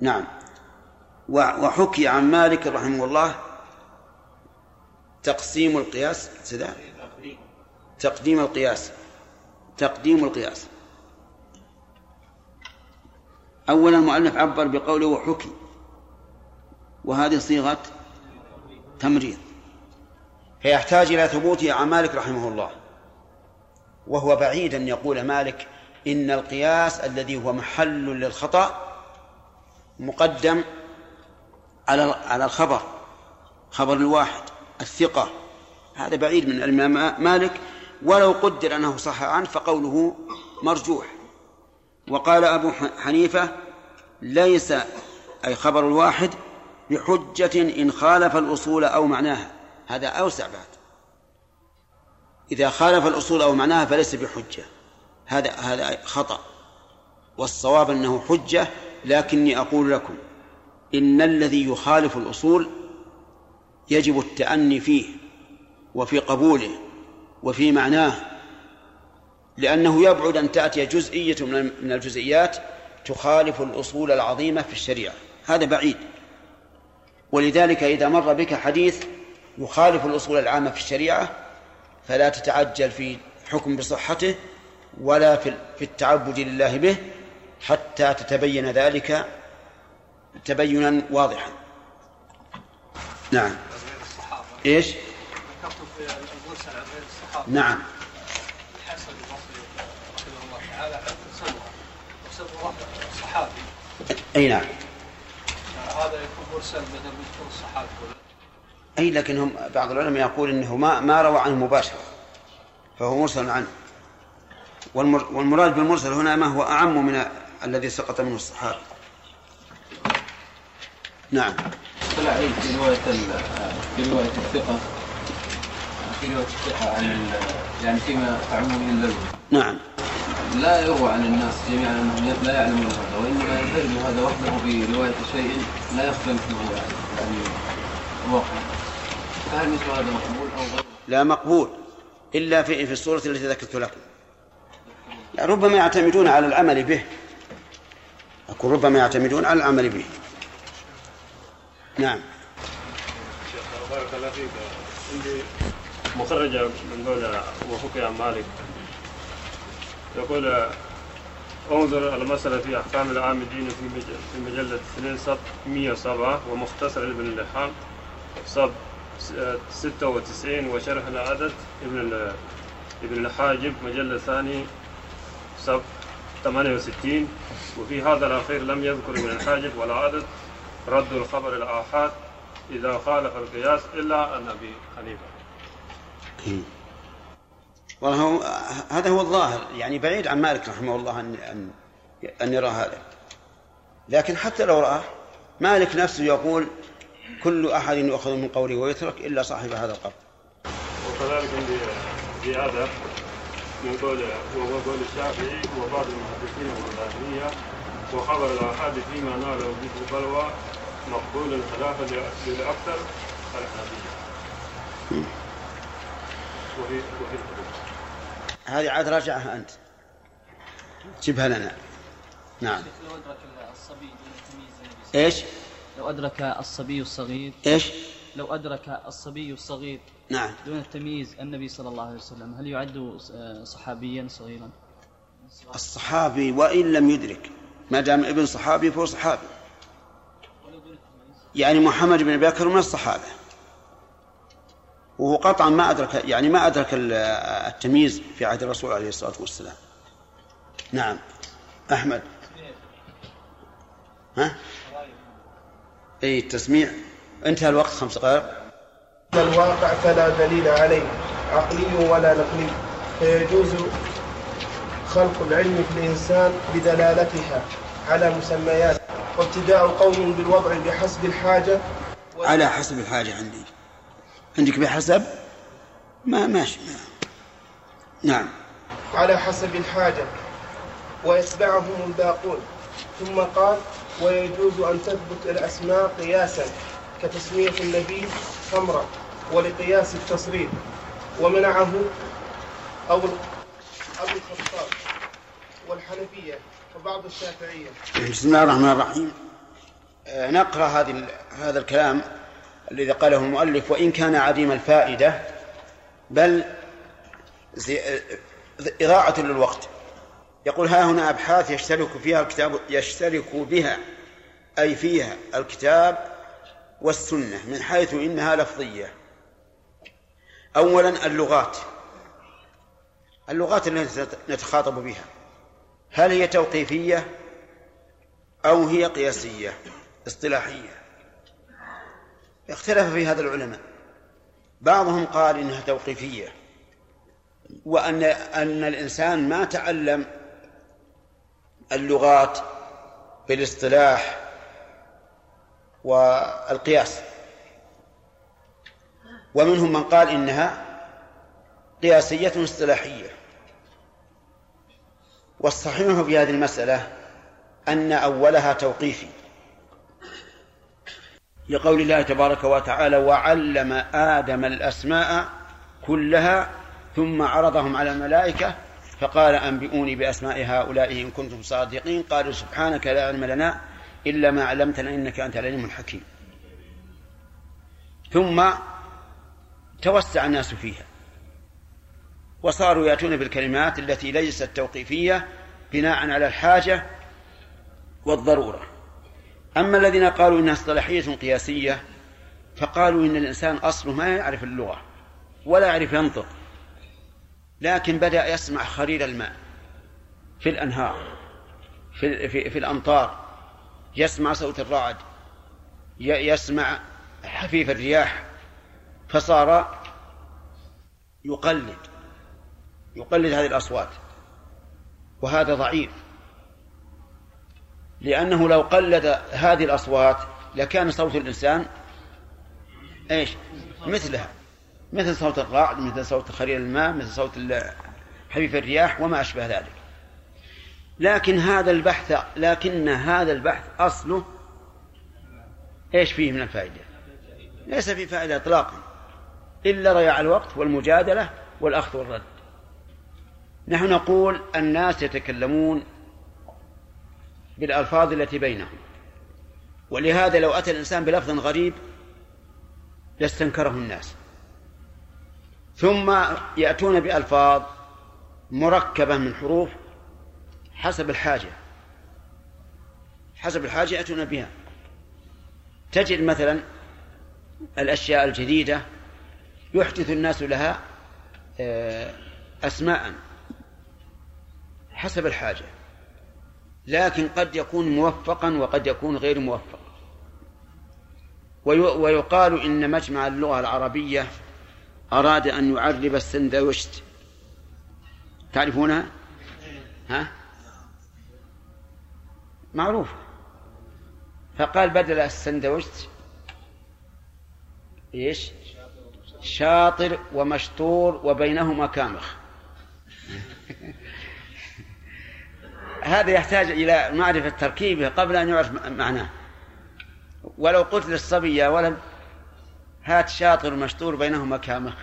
نعم. وحكي عن مالك رحمه الله تقسيم القياس سدان تقديم القياس. تقديم القياس. أولا المؤلف عبر بقوله وحكي. وهذه صيغة تمريض فيحتاج إلى ثبوته عن مالك رحمه الله. وهو بعيد أن يقول مالك إن القياس الذي هو محل للخطأ مقدم على على الخبر خبر الواحد الثقة. هذا بعيد من الإمام مالك. ولو قدر أنه صح عنه فقوله مرجوح. وقال أبو حنيفة ليس أي خبر الواحد بحجة إن خالف الأصول أو معناها. هذا أوسع بعد. إذا خالف الأصول أو معناها فليس بحجة. هذا هذا خطأ. والصواب أنه حجة لكني أقول لكم إن الذي يخالف الأصول يجب التأني فيه وفي قبوله وفي معناه لأنه يبعد أن تأتي جزئية من الجزئيات تخالف الأصول العظيمة في الشريعة. هذا بعيد. ولذلك إذا مر بك حديث يخالف الأصول العامة في الشريعة فلا تتعجل في حكم بصحته ولا في التعبد لله به حتى تتبين ذلك تبينا واضحا. نعم. إيش؟ في نعم. الحسن البصري رحمه الله تعالى مرسل صحابي أي نعم. هذا يكون مرسل بدل يكون أي لكن هم بعض العلماء يقول إنه ما ما روى عنه مباشرة فهو مرسل عنه. والمراد بالمرسل هنا ما هو أعم من الذي سقط منه الصحابي. نعم. طلع في رواية في رواية الثقة. في رواية الثقة عن ال- يعني فيما تعم من اللغو نعم. لا يروى عن الناس جميعا أنهم لا يعلمون هذا وإنما ينفرد هذا وحده برواية شيء لا يختلف له يعني الواقع فهل مثل هذا مقبول أو غير؟ لا مقبول إلا في في الصورة التي ذكرت لكم. يعني ربما يعتمدون على العمل به. أقول ربما يعتمدون على العمل به. نعم. بارك الله فيك. عندي مخرجة من قول وحكي عن مالك. يقول انظر المسألة في أحكام العامدين في مج- في مجلة 2 صف 107 ومختصر ابن اللحام س- 96 وشرح العدد ابن ابن الحاجب مجلة ثاني صف 68 وفي هذا الأخير لم يذكر ابن الحاجب ولا عدد رد الخبر الآحاد إذا خالف القياس إلا عن أبي حنيفة. هذا هو الظاهر يعني بعيد عن مالك رحمه الله أن أن أن يرى هذا. لكن حتى لو رآه مالك نفسه يقول كل أحد يؤخذ من قوله ويترك إلا صاحب هذا القبر. وكذلك عندي زيادة. من قول وهو قول الشافعي وبعض المحدثين والظاهرية وخبر الآحاد فيما ناله به البلوى مقبول خلافا للأكثر الحنفية وفي وفي الحدود هذه عاد راجعها أنت. جبها لنا. نعم. لو أدرك الصبي دون التمييز النبي إيش؟ لو أدرك الصبي الصغير. إيش؟ لو أدرك الصبي الصغير نعم. دون التمييز النبي صلى الله عليه وسلم هل يعد صحابيا صغيرا؟ الصحابي وإن لم يدرك ما دام ابن صحابي فهو صحابي. يعني محمد بن بكر من الصحابة. وهو قطعا ما أدرك يعني ما أدرك ال- التمييز في عهد الرسول عليه الصلاة والسلام. نعم. أحمد. ها؟ أي التسميع. انتهى الوقت خمس دقائق. الواقع فلا دليل عليه عقلي ولا نقلي. فيجوز خلق العلم في الإنسان بدلالتها على مسميات. وابتداء قوم بالوضع بحسب الحاجة. على حسب الحاجة عندي. عندك بحسب؟ ما ماشي ما. نعم. على حسب الحاجة. ويتبعهم الباقون. ثم قال ويجوز أن تثبت الأسماء قياسا. كتسمية النبي خمرا ولقياس التصريف ومنعه أو أبو الخطاب والحنفية وبعض الشافعية. بسم الله الرحمن الرحيم. آه، نقرأ هذه هذا الكلام الذي قاله المؤلف وإن كان عديم الفائدة بل آه، إضاعة للوقت. يقول ها هنا أبحاث يشترك فيها الكتاب يشترك بها أي فيها الكتاب والسنة من حيث إنها لفظية. أولا اللغات. اللغات التي نتخاطب بها. هل هي توقيفية أو هي قياسية؟ اصطلاحية. اختلف في هذا العلماء. بعضهم قال إنها توقيفية وأن أن الإنسان ما تعلم اللغات بالاصطلاح والقياس. ومنهم من قال إنها قياسية اصطلاحية. والصحيح في هذه المسألة أن أولها توقيفي. لقول الله تبارك وتعالى وعلم آدم الأسماء كلها ثم عرضهم على الملائكة فقال أنبئوني بأسماء هؤلاء إن كنتم صادقين. قالوا سبحانك لا علم لنا إلا ما علمتنا إنك أنت العليم الحكيم. ثم توسع الناس فيها. وصاروا يأتون بالكلمات التي ليست توقيفية بناء على الحاجة والضرورة. أما الذين قالوا إنها اصطلاحية قياسية فقالوا إن الإنسان أصله ما يعرف اللغة ولا يعرف ينطق لكن بدأ يسمع خرير الماء في الأنهار في, في, في الأمطار. يسمع صوت الرعد يسمع حفيف الرياح فصار يقلد يقلد هذه الأصوات. وهذا ضعيف. لأنه لو قلد هذه الأصوات لكان صوت الإنسان إيش؟ مثلها. مثل صوت الرعد مثل صوت خرير الماء مثل صوت حفيف الرياح وما أشبه ذلك. لكن هذا البحث لكن هذا البحث أصله إيش فيه من الفائدة؟ ليس فيه فائدة إطلاقا إلا ضياع الوقت والمجادلة والأخذ والرد نحن نقول الناس يتكلمون بالألفاظ التي بينهم ولهذا لو أتى الإنسان بلفظ غريب لاستنكره الناس ثم يأتون بألفاظ مركبة من حروف حسب الحاجة. حسب الحاجة يأتون بها. تجد مثلا الأشياء الجديدة يحدث الناس لها آه، أسماء. حسب الحاجة. لكن قد يكون موفقا وقد يكون غير موفق. وي- ويقال إن مجمع اللغة العربية أراد أن يعرب السندوشت تعرفونها؟ ها؟ معروف. فقال بدل السندوشت إيش؟ شاطر ومشطور وبينهما كامخ. هذا يحتاج إلى معرفة تركيبه قبل أن يعرف معناه. ولو قلت للصبي يا ولد هات شاطر ومشطور بينهما كامخ.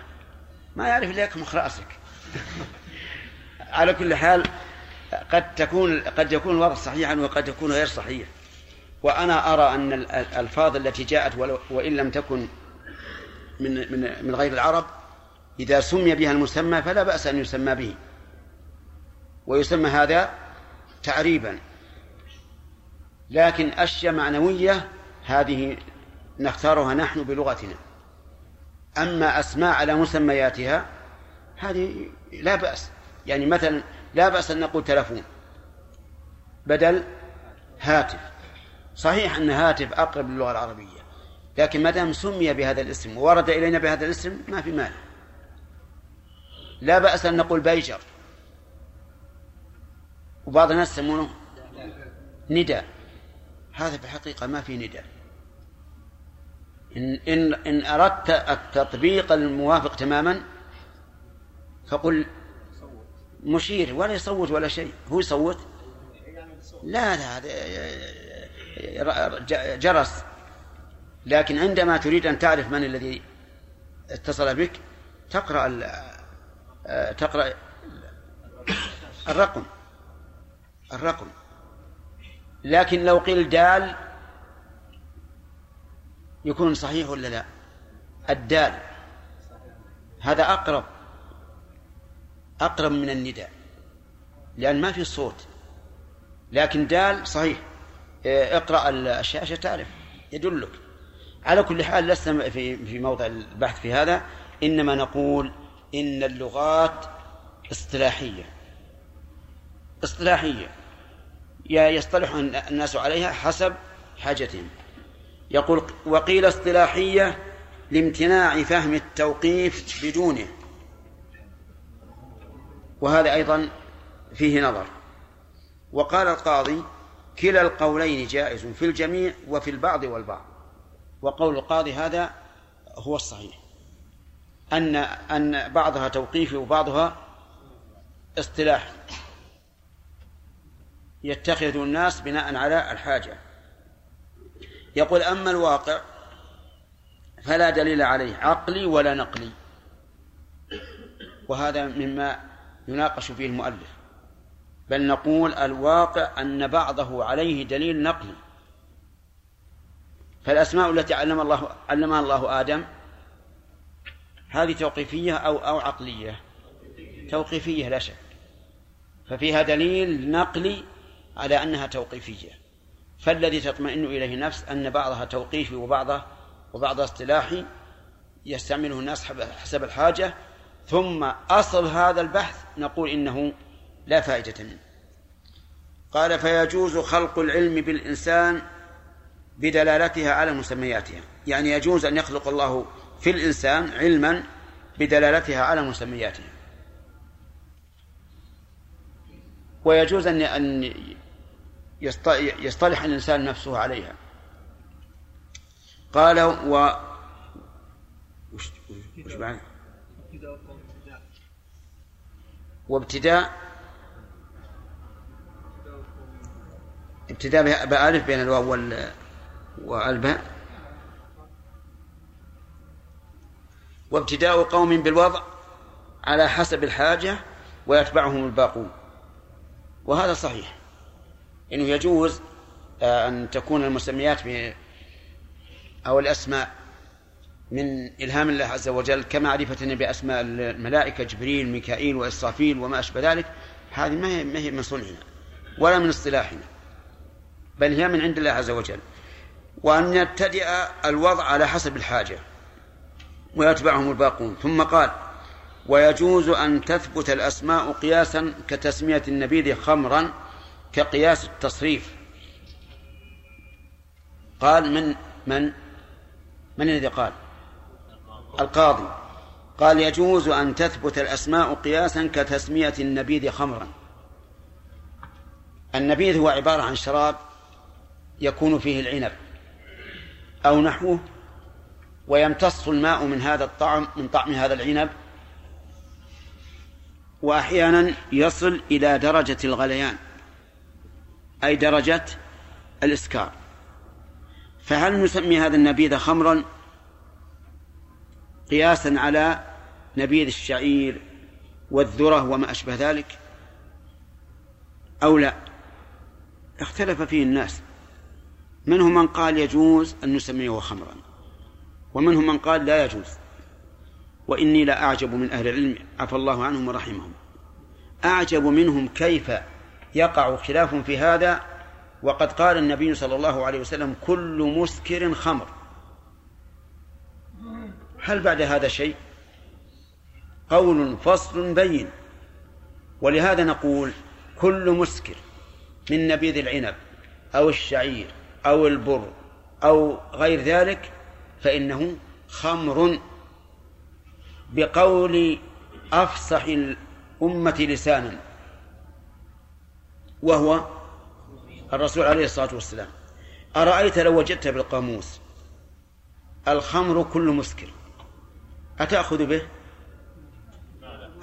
ما يعرف إلا يكمخ رأسك. على كل حال قد تكون قد يكون الوضع صحيحا وقد يكون غير صحيح. وأنا أرى أن الألفاظ التي جاءت وإن لم تكن من من من غير العرب إذا سمي بها المسمى فلا بأس أن يسمى به. ويسمى هذا تعريبا. لكن أشياء معنوية هذه نختارها نحن بلغتنا. أما أسماء على مسمياتها هذه لا بأس. يعني مثلا لا بأس أن نقول تلفون. بدل هاتف. صحيح أن هاتف أقرب للغة العربية لكن ما دام سمي بهذا الاسم وورد إلينا بهذا الاسم ما في مانع. لا بأس أن نقول بيجر. وبعض الناس يسمونه نداء هذا في الحقيقة ما في نداء إن, إن, إن أردت التطبيق الموافق تماما فقل مشير ولا يصوت ولا شيء. هو يصوت؟ لا لا هذا جرس. لكن عندما تريد أن تعرف من الذي اتصل بك تقرأ ال- تقرأ الرقم. الرقم. لكن لو قيل دال يكون صحيح ولا لا؟ الدال. هذا أقرب. أقرب من النداء لأن ما في صوت. لكن دال صحيح إيه، اقرأ الشاشة تعرف يدلك. على كل حال لسنا في في موضع البحث في هذا إنما نقول إن اللغات اصطلاحية. اصطلاحية. يصطلح الناس عليها حسب حاجتهم. يقول وقيل اصطلاحية لامتناع فهم التوقيف بدونه. وهذا أيضا فيه نظر. وقال القاضي كلا القولين جائز في الجميع وفي البعض والبعض. وقول القاضي هذا هو الصحيح. أن أن بعضها توقيفي وبعضها اصطلاحي. يتخذ الناس بناء على الحاجة. يقول أما الواقع فلا دليل عليه عقلي ولا نقلي. وهذا مما يناقش فيه المؤلف. بل نقول الواقع أن بعضه عليه دليل نقلي. فالأسماء التي علم الله علمها الله آدم هذه توقيفية أو أو عقلية؟ توقيفية لا شك. ففيها دليل نقلي على أنها توقيفية. فالذي تطمئن إليه النفس أن بعضها توقيفي وبعضها وبعضها اصطلاحي يستعمله الناس حسب الحاجة ثم أصل هذا البحث نقول إنه لا فائدة منه. قال فيجوز خلق العلم بالإنسان بدلالتها على مسمياتها. يعني يجوز أن يخلق الله في الإنسان علما بدلالتها على مسمياتها. ويجوز أن أن يصطلح الإنسان نفسه عليها. قال و وش وش بعد؟ وابتداء ابتداء بألف بين الواو والباء. وابتداء قوم بالوضع على حسب الحاجة ويتبعهم الباقون. وهذا صحيح. إنه يجوز آه، أن تكون المسميات أو الأسماء من إلهام الله عز وجل كمعرفتنا باسماء الملائكة جبريل ميكائيل وإسرافيل وما أشبه ذلك هذه ما هي ما هي من صنعنا ولا من اصطلاحنا بل هي من عند الله عز وجل. وأن يبتدئ الوضع على حسب الحاجة ويتبعهم الباقون. ثم قال ويجوز أن تثبت الأسماء قياسا كتسمية النبيذ خمرا كقياس التصريف. قال من من من الذي قال؟ القاضي قال يجوز أن تثبت الأسماء قياسا كتسمية النبيذ خمرا. النبيذ هو عبارة عن شراب يكون فيه العنب أو نحوه ويمتص الماء من هذا الطعم من طعم هذا العنب وأحيانا يصل إلى درجة الغليان أي درجة الإسكار. فهل نسمي هذا النبيذ خمرا؟ قياسا على نبيذ الشعير والذرة وما أشبه ذلك؟ أو لا؟ اختلف فيه الناس. منهم من قال يجوز أن نسميه خمرا ومنهم من قال لا يجوز. وإني لا أعجب من أهل العلم عفى الله عنهم ورحمهم. أعجب منهم كيف يقع خلاف في هذا وقد قال النبي صلى الله عليه وسلم كل مسكر خمر. هل بعد هذا شيء؟ قول فصل بين. ولهذا نقول كل مسكر من نبيذ العنب أو الشعير أو البر أو غير ذلك فإنه خمر. بقول أفصح الأمة لسانا وهو الرسول عليه الصلاة والسلام. أرأيت لو وجدت بالقاموس؟ الخمر كل مسكر. أتأخذ به؟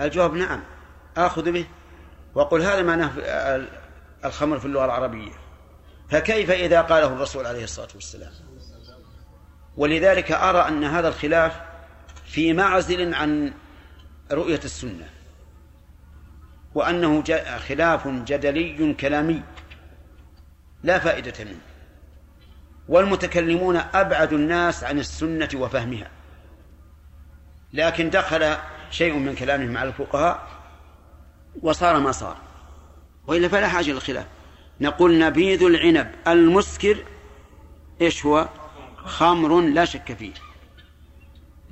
الجواب نعم آخذ به. وقل هذا معناه الخمر في اللغة العربية. فكيف إذا قاله الرسول عليه الصلاة والسلام؟ ولذلك أرى أن هذا الخلاف في معزل عن رؤية السنة. وأنه خلاف جدلي كلامي. لا فائدة منه. والمتكلمون أبعد الناس عن السنة وفهمها. لكن دخل شيء من كلامهم على الفقهاء وصار ما صار. وإلا فلا حاجة للخلاف. نقول نبيذ العنب. المسكر إيش هو؟ خمر لا شك فيه.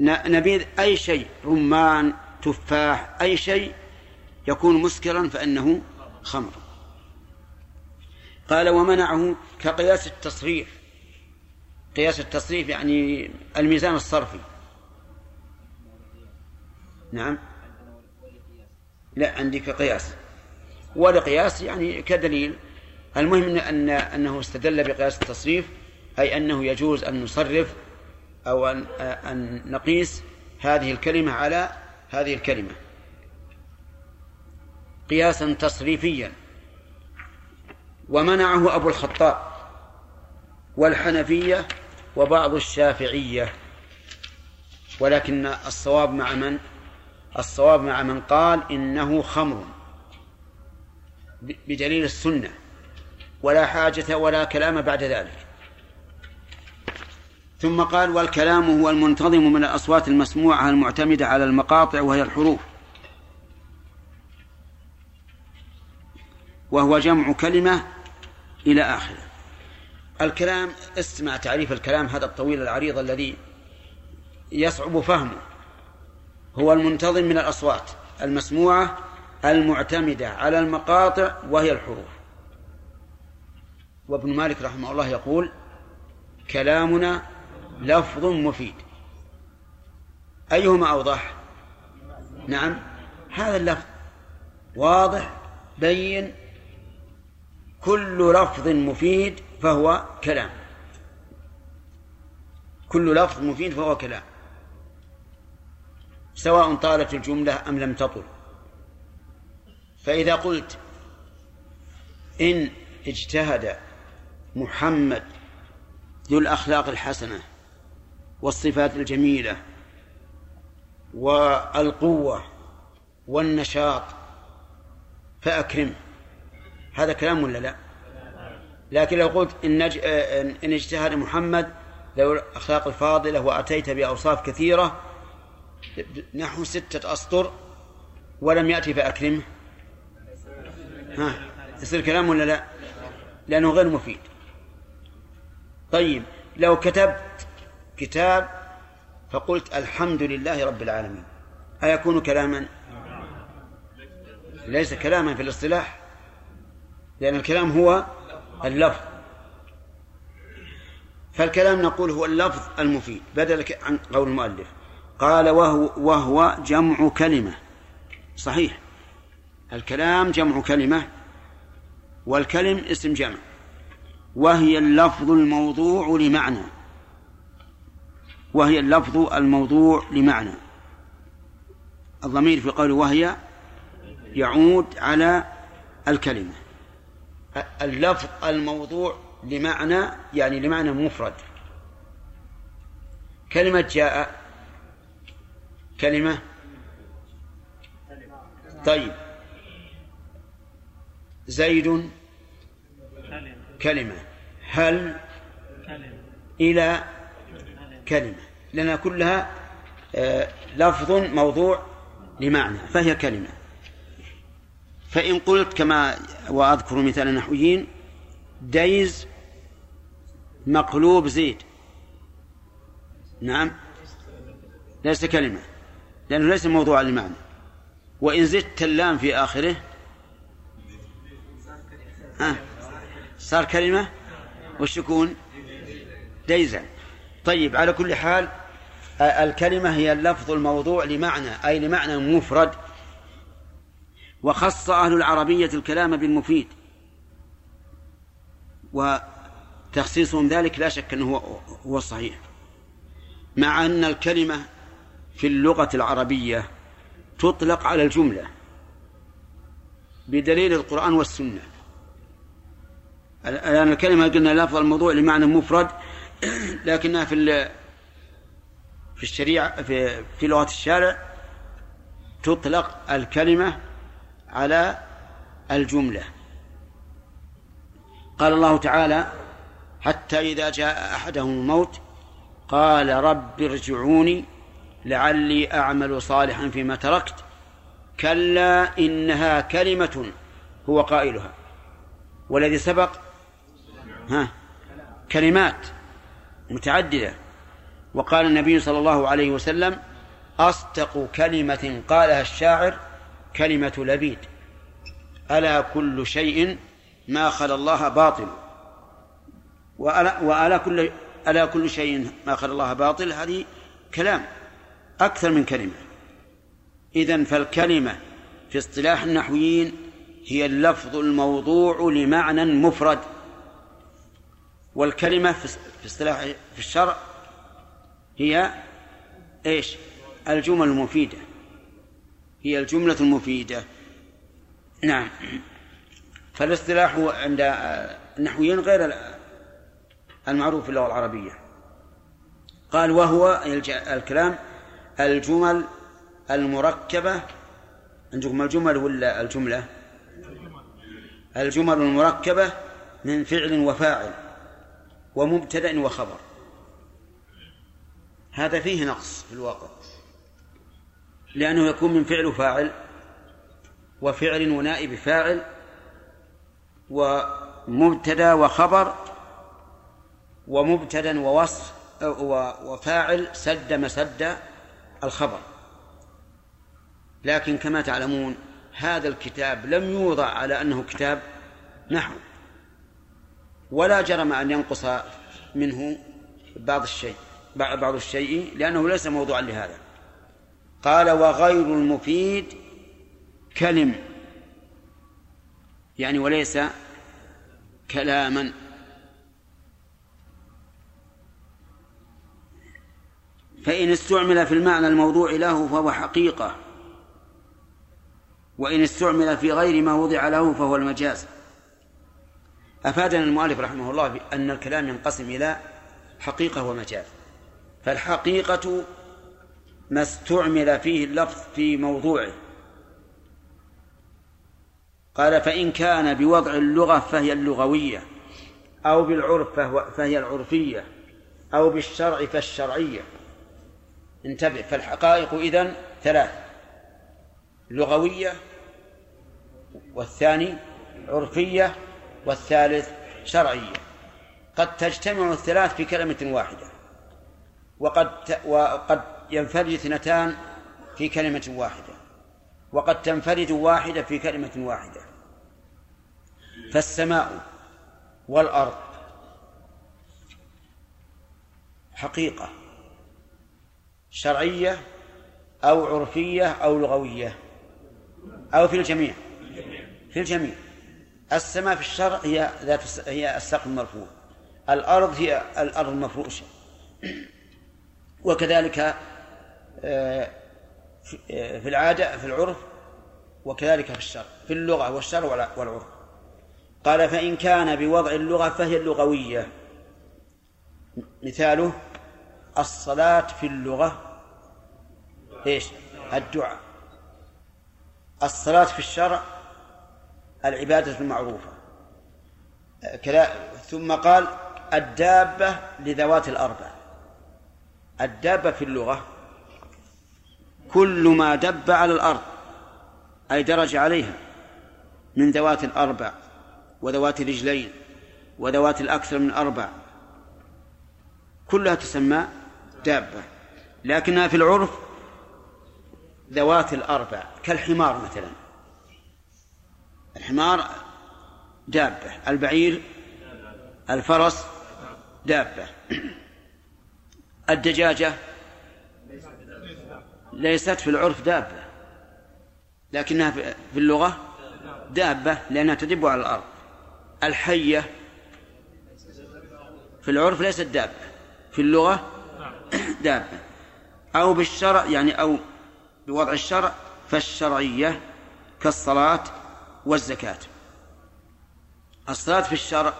نبيذ أي شيء رمان تفاح أي شيء يكون مسكرا فإنه خمر. قال ومنعه كقياس التصريف. قياس التصريف يعني الميزان الصرفي. نعم. لا عندي كقياس ولقياس يعني كدليل. المهم أن أنه استدل بقياس التصريف أي أنه يجوز أن نصرف أو أن, أن نقيس هذه الكلمة على هذه الكلمة. قياسا تصريفيا. ومنعه أبو الخطاب والحنفية وبعض الشافعية. ولكن الصواب مع من؟ الصواب مع من قال إنه خمر بدليل السنة ولا حاجة ولا كلام بعد ذلك. ثم قال والكلام هو المنتظم من الأصوات المسموعة المعتمدة على المقاطع وهي الحروف. وهو جمع كلمة إلى آخره. الكلام اسمع تعريف الكلام هذا الطويل العريض الذي يصعب فهمه. هو المنتظم من الأصوات المسموعة المعتمدة على المقاطع وهي الحروف. وابن مالك رحمه الله يقول كلامنا لفظ مفيد. أيهما أوضح؟ نعم هذا اللفظ واضح بين كل لفظ مفيد فهو كلام. كل لفظ مفيد فهو كلام. سواء طالت الجملة أم لم تطل فإذا قلت إن اجتهد محمد ذو الأخلاق الحسنة والصفات الجميلة والقوة والنشاط فأكرمه هذا كلام ولا لا لكن لو قلت إن. إن اجتهد محمد ذو الأخلاق الفاضلة وأتيت بأوصاف كثيرة نحو ستة أسطر ولم يأتي فأكرمه. ها يصير كلام ولا لا؟ لأنه غير مفيد. طيب لو كتبت كتاب فقلت الحمد لله رب العالمين أيكون كلاما؟ ليس كلاما في الاصطلاح لأن الكلام هو اللفظ. فالكلام نقول هو اللفظ المفيد بدل عن قول المؤلف. قال وهو, وهو جمع كلمة. صحيح. الكلام جمع كلمة والكلم اسم جمع. وهي اللفظ الموضوع لمعنى. وهي اللفظ الموضوع لمعنى. الضمير في قوله وهي يعود على الكلمة. اللفظ الموضوع لمعنى يعني لمعنى مفرد. كلمة جاء كلمة؟ طيب. زيد؟ كلمة. هل؟ إلى؟ كلمة. لنا كلها آه، لفظ موضوع لمعنى فهي كلمة. فإن قلت كما وأذكر مثال النحويين ديز مقلوب زيد. نعم. ليس كلمة. لأنه ليس موضوعا لمعنى وإن زدت اللام في آخره ها؟ صار كلمة؟ وش يكون؟ ديزا طيب على كل حال الكلمة هي اللفظ الموضوع لمعنى أي لمعنى مفرد. وخص أهل العربية الكلام بالمفيد. وتخصيصهم ذلك لا شك أنه هو الصحيح. مع أن الكلمة في اللغة العربية تطلق على الجملة بدليل القرآن والسنة. الآن الكلمة قلنا لفظ الموضوع لمعنى مفرد لكنها في في الشريعة في في لغة الشارع تطلق الكلمة على الجملة. قال الله تعالى حتى إذا جاء أحدهم الموت قال رب ارجعوني لعلي أعمل صالحا فيما تركت. كلا إنها كلمة هو قائلها. والذي سبق ها كلمات متعددة. وقال النبي صلى الله عليه وسلم أصدق كلمة قالها الشاعر كلمة لبيد. ألا كل شيء ما خلا الله باطل. وألا, وألا كل ألا كل شيء ما خلا الله باطل هذه كلام. أكثر من كلمة. إذن فالكلمة في اصطلاح النحويين هي اللفظ الموضوع لمعنى مفرد. والكلمة في اصطلاح في الشرع هي إيش؟ الجمل المفيدة. هي الجملة المفيدة. نعم. فالاصطلاح عند النحويين غير المعروف في اللغة العربية. قال وهو الكلام الجمل المركبة عندكم الجمل ولا الجملة؟ الجمل المركبة من فعل وفاعل ومبتدأ وخبر. هذا فيه نقص في الواقع. لأنه يكون من فعل وفاعل وفعل ونائب فاعل ومبتدأ وخبر ومبتدأ ووصف وفاعل سد مسد الخبر. لكن كما تعلمون هذا الكتاب لم يوضع على أنه كتاب نحو ولا جرم أن ينقص منه بعض الشيء بعض الشيء لأنه ليس موضوعا لهذا. قال وغير المفيد كلم. يعني وليس كلاما. فإن استعمل في المعنى الموضوع له فهو حقيقة. وإن استعمل في غير ما وضع له فهو المجاز. أفادنا المؤلف رحمه الله بأن الكلام ينقسم إلى حقيقة ومجاز. فالحقيقة ما استعمل فيه اللفظ في موضوعه. قال فإن كان بوضع اللغة فهي اللغوية أو بالعرف فهي العرفية أو بالشرع فالشرعية. انتبه فالحقائق إذن ثلاث لغوية والثاني عرفية والثالث شرعية. قد تجتمع الثلاث في كلمة واحدة وقد وقد ينفرد اثنتان في كلمة واحدة وقد تنفرد واحدة في كلمة واحدة. فالسماء والأرض حقيقة. شرعية أو عرفية أو لغوية أو في الجميع. في الجميع. السماء في الشرع هي ذات هي السقف المرفوع. الأرض هي الأرض المفروشة. وكذلك آه، آه، في العادة في العرف وكذلك في الشرع. في اللغة والشرع والعرف. قال فإن كان بوضع اللغة فهي اللغوية. مثاله الصلاة في اللغة إيش؟ الدعاء. الصلاة في الشرع العبادة المعروفة. كذا ثم قال الدابة لذوات الأربع. الدابة في اللغة كل ما دب على الأرض أي درج عليها من ذوات الأربع وذوات الرجلين وذوات الأكثر من أربع كلها تسمى دابة. لكنها في العرف ذوات الأربع كالحمار مثلا. الحمار دابة البعير الفرس دابة. الدجاجة ليست في العرف دابة لكنها في اللغة دابة لأنها تدب على الأرض. الحية في العرف ليست دابة في اللغة دابة أو بالشرع يعني أو بوضع الشرع فالشرعية كالصلاة والزكاة. الصلاة في الشرع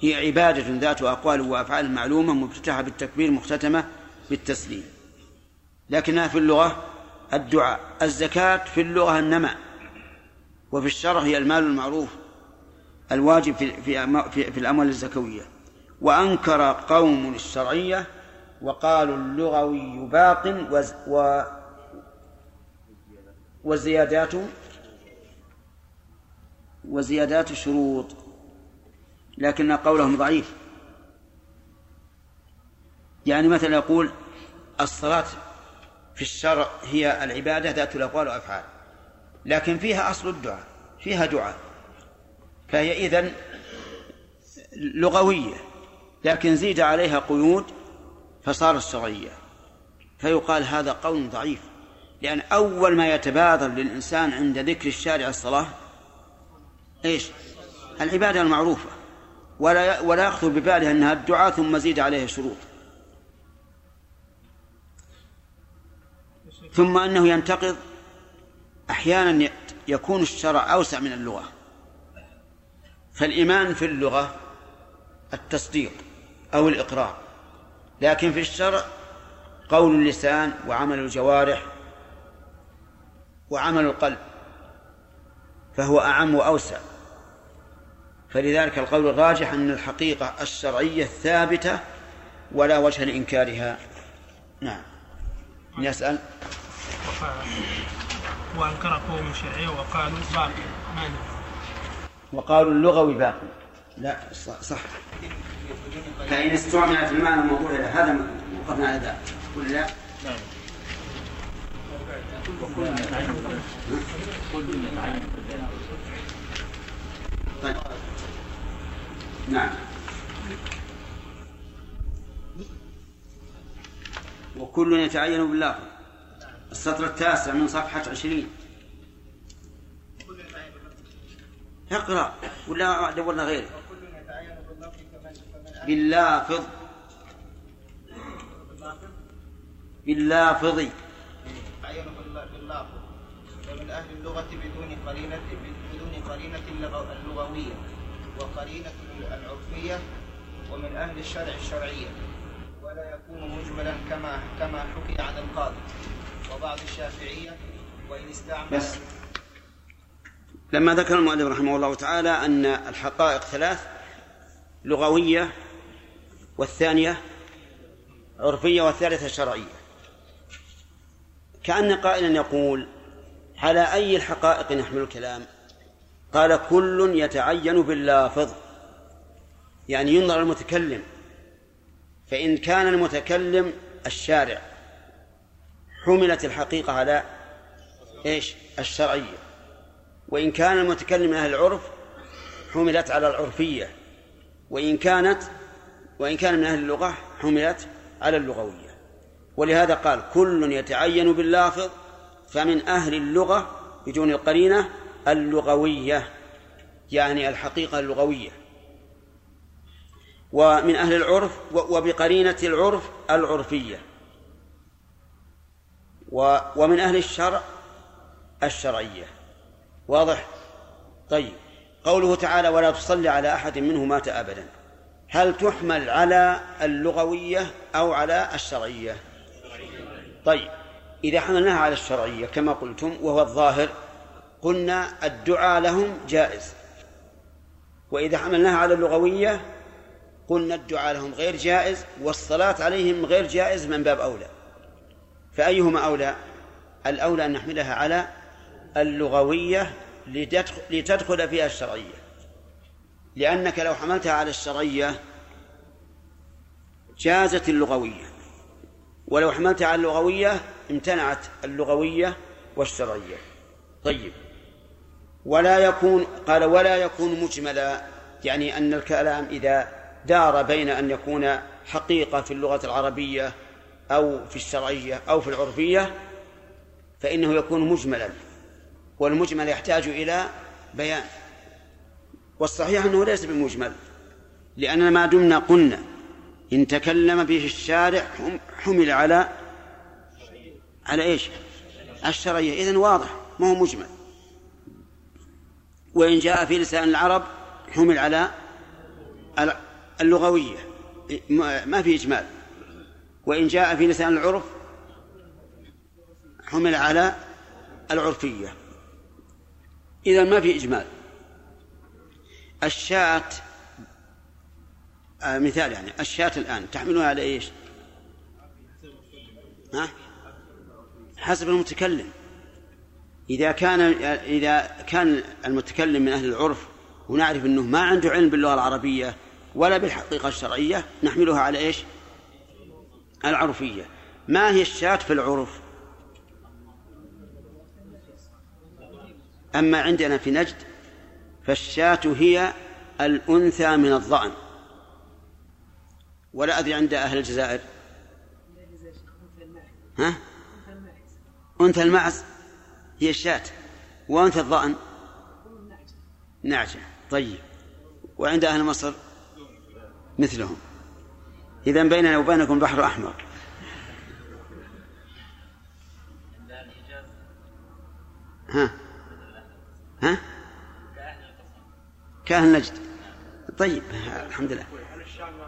هي عبادة ذات أقوال وأفعال معلومة مفتتحة بالتكبير مختتمة بالتسليم. لكنها في اللغة الدعاء. الزكاة في اللغة النماء وفي الشرع هي المال المعروف الواجب في في في, في الأموال الزكوية. وأنكر قوم الشرعية وقالوا اللغوي باق وز و وزيادات وزيادات شروط لكن قولهم ضعيف. يعني مثلا يقول الصلاة في الشرع هي العبادة ذات الأقوال والأفعال لكن فيها أصل الدعاء فيها دعاء فهي إذن لغوية لكن زيد عليها قيود فصارت شرعية فيقال هذا قول ضعيف لأن أول ما يتبادر للإنسان عند ذكر الشارع الصلاة إيش؟ العبادة المعروفة. ولا ولا يخطر بباله أنها الدعاء ثم زيد عليها شروط ثم أنه ينتقض أحيانا يكون الشرع أوسع من اللغة. فالإيمان في اللغة التصديق أو الإقرار. لكن في الشرع قول اللسان وعمل الجوارح وعمل القلب فهو أعم وأوسع. فلذلك القول الراجح أن الحقيقة الشرعية ثابتة ولا وجه لإنكارها. نعم. يسأل وأنكر قوم الشرعية وقالوا باقي وقالوا اللغوي باقي لا صح. فإن استعملت المعنى الموضوع إلى هذا وقفنا على ذلك ولا لا؟ طيب. نعم. وكل يتعين باللافظ السطر التاسع من صفحة عشرين. اقرأ. ولا دورنا غيره. باللافظ. باللافظ. باللافظ ومن أهل اللغة بدون قرينة بدون قرينة اللغو- اللغوية وقرينة العرفية ومن أهل الشرع الشرعية ولا يكون مجملا كما كما حكي عن القاضي وبعض الشافعية وإن استعمل بس. لما ذكر المؤلف رحمه الله تعالى أن الحقائق ثلاث لغوية والثانية عرفية والثالثة شرعية. كأن قائلا يقول على أي الحقائق يحمل الكلام؟ قال كل يتعين باللافظ. يعني ينظر المتكلم فإن كان المتكلم الشارع حملت الحقيقة على إيش؟ الشرعية. وإن كان المتكلم أهل العرف حملت على العرفية. وإن كانت وإن كان من أهل اللغة حملت على اللغوية. ولهذا قال كل يتعين باللافظ فمن أهل اللغة بدون القرينة اللغوية يعني الحقيقة اللغوية. ومن أهل العرف وبقرينة العرف العرفية. ومن أهل الشرع الشرعية. واضح؟ طيب. قوله تعالى ولا تصلي على أحد منه مات أبدا. هل تحمل على اللغوية أو على الشرعية؟ طيب إذا حملناها على الشرعية كما قلتم وهو الظاهر قلنا الدعاء لهم جائز. وإذا حملناها على اللغوية قلنا الدعاء لهم غير جائز والصلاة عليهم غير جائز من باب أولى. فأيهما أولى؟ الأولى أن نحملها على اللغوية لتدخل, فيها الشرعية. لأنك لو حملتها على الشرعية جازت اللغوية ولو حملتها على اللغوية امتنعت اللغوية والشرعية. طيب. ولا يكون قال ولا يكون مجملا يعني أن الكلام إذا دار بين أن يكون حقيقة في اللغة العربية أو في الشرعية أو في العرفية فإنه يكون مجملا. والمجمل يحتاج إلى بيان. والصحيح أنه ليس بمجمل لأننا ما دمنا قلنا إن تكلم به الشارع حم- حمل على على إيش؟ الشرعية. إذن واضح ما هو مجمل. وإن جاء في لسان العرب حمل على اللغوية. ما ما في إجمال. وإن جاء في لسان العرف حمل على العرفية. إذا ما في إجمال. الشاة آه مثال يعني الشاة الآن تحملها على إيش؟ ها؟ حسب المتكلم. إذا كان إذا كان المتكلم من أهل العرف ونعرف أنه ما عنده علم باللغة العربية ولا بالحقيقة الشرعية نحملها على إيش؟ العرفية. ما هي الشاة في العرف؟ أما عندنا في نجد فالشاة هي الأنثى من الضأن. ولا أدري عند أهل الجزائر. ها؟ أنثى المعز هي الشاة. وأنثى الضأن؟ نعجة طيب. وعند أهل مصر؟ مثلهم. إذا بيننا وبينكم بحر أحمر. ها؟ ها؟ كأهل نجد. طيب الحمد لله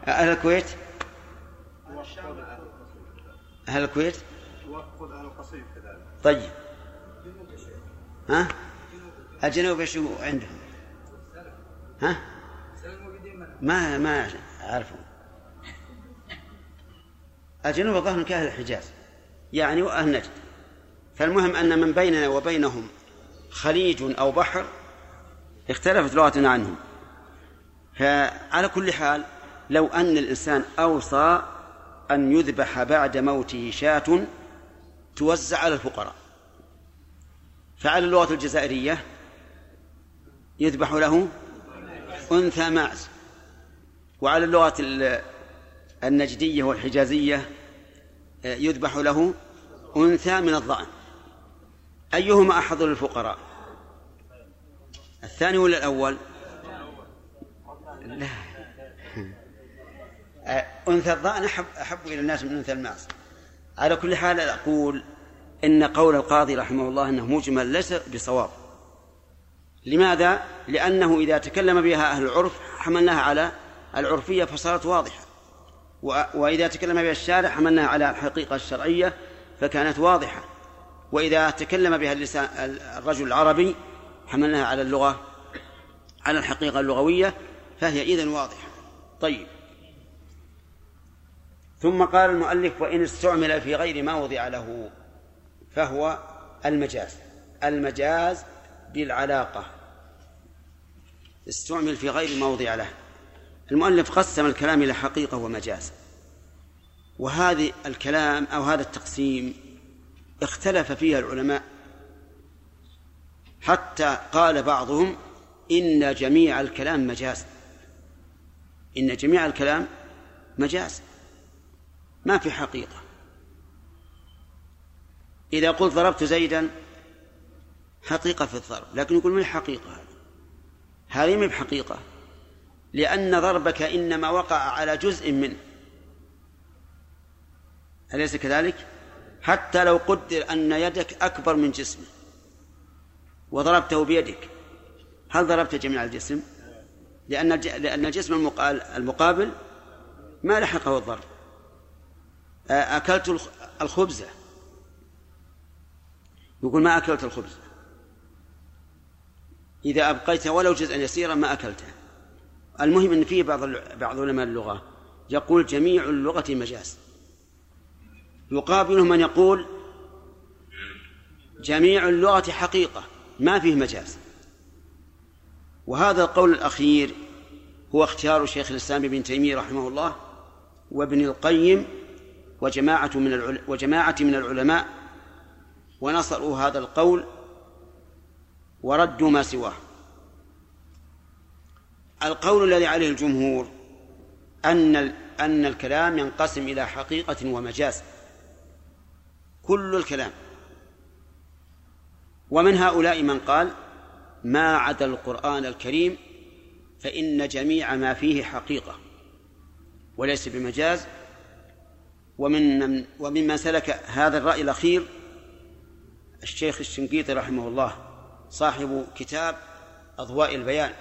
أهل الكويت؟ أهل الكويت؟ طيب. ها؟ الجنوب إيش عندهم؟ ها؟ ما ما أعرفهم. الجنوب الظاهر كأهل الحجاز. يعني وأهل نجد. فالمهم أن من بيننا وبينهم خليج أو بحر اختلفت لغتنا عنهم. فعلى كل حال لو أن الإنسان أوصى أن يذبح بعد موته شاة توزع على الفقراء. فعلى اللغة الجزائرية يذبح له أنثى ماعز وعلى اللغة ال- النجدية والحجازية يذبح له أنثى من الضأن. أيهما أحظ للفقراء؟ الثاني ولا الأول؟ لا. أنثى الضأن أحب, أحب إلى الناس من أنثى الماس على كل حال أقول إن قول القاضي رحمه الله أنه مجمل ليس بصواب. لماذا؟ لأنه إذا تكلم بها أهل العرف حملناها على العرفية فصارت واضحة. وإذا تكلم بها الشارع حملناها على الحقيقة الشرعية فكانت واضحة. وإذا تكلم بها اللسان الرجل العربي حملناها على اللغة على الحقيقة اللغوية فهي إذن واضحة. طيب. ثم قال المؤلف وإن استعمل في غير ما وضع له فهو المجاز. المجاز بالعلاقة. استعمل في غير ما وضع له. المؤلف قسم الكلام إلى حقيقة ومجاز. وهذه الكلام أو هذا التقسيم اختلف فيها العلماء حتى قال بعضهم إن جميع الكلام مجاز. إن جميع الكلام مجاز. ما في حقيقة. إذا قلت ضربت زيدا حقيقة في الضرب لكن يقول من الحقيقة هذه؟ هذه ما بحقيقة. لأن ضربك إنما وقع على جزء منه. أليس كذلك؟ حتى لو قدر أن يدك أكبر من جسمه. وضربته بيدك. هل ضربت جميع الجسم؟ لأن لأن الجسم المقابل ما لحقه الضرب. أكلت الخبزة يقول ما أكلت الخبز. إذا أبقيت ولو جزءا يسيرا ما أكلته. المهم أن فيه بعض بعض علماء اللغة يقول جميع اللغة مجاز. يقابله من يقول جميع اللغة حقيقة. ما فيه مجاز. وهذا القول الأخير هو اختيار شيخ الإسلام ابن تيمية رحمه الله وابن القيم وجماعة من وجماعة من العلماء ونصروا هذا القول وردوا ما سواه. القول الذي عليه الجمهور أن أن الكلام ينقسم إلى حقيقة ومجاز. كل الكلام ومن هؤلاء من قال ما عدا القرآن الكريم فإن جميع ما فيه حقيقة وليس بمجاز. ومن وممن سلك هذا الرأي الأخير الشيخ الشنقيطي رحمه الله صاحب كتاب أضواء البيان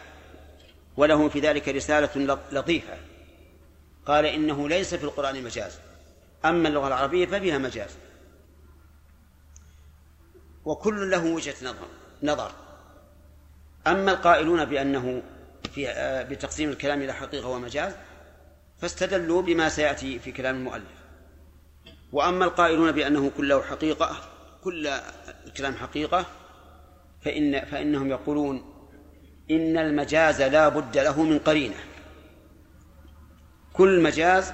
وله في ذلك رسالة لطيفة. قال إنه ليس في القرآن مجاز أما اللغة العربية ففيها مجاز. وكل له وجهة نظر نظر. أما القائلون بأنه في بتقسيم الكلام إلى حقيقة ومجاز فاستدلوا بما سيأتي في كلام المؤلف. وأما القائلون بأنه كله حقيقة كل الكلام حقيقة فإن فإنهم يقولون إن المجاز لا بد له من قرينة. كل مجاز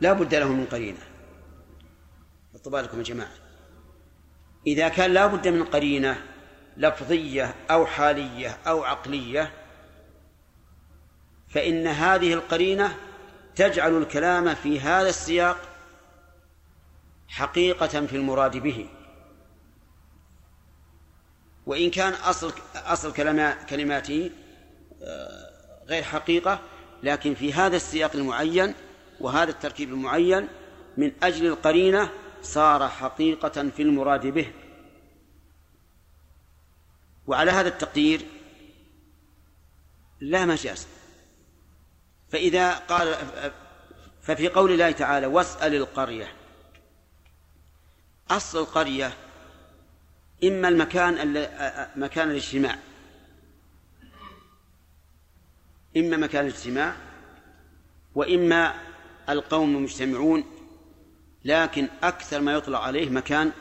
لا بد له من قرينة. حطوا يا جماعة. إذا كان لا بد من قرينة لفظية أو حالية أو عقلية فإن هذه القرينة تجعل الكلام في هذا السياق حقيقة في المراد به. وإن كان أصل أصل كلماته آه، غير حقيقة لكن في هذا السياق المعين وهذا التركيب المعين من أجل القرينة صار حقيقة في المراد به. وعلى هذا التقدير لا مجاز فإذا قال ففي قول الله تعالى واسأل القرية. أصل القرية إما المكان مكان الاجتماع. إما مكان الاجتماع وإما القوم المجتمعون لكن أكثر ما يطلع عليه مكان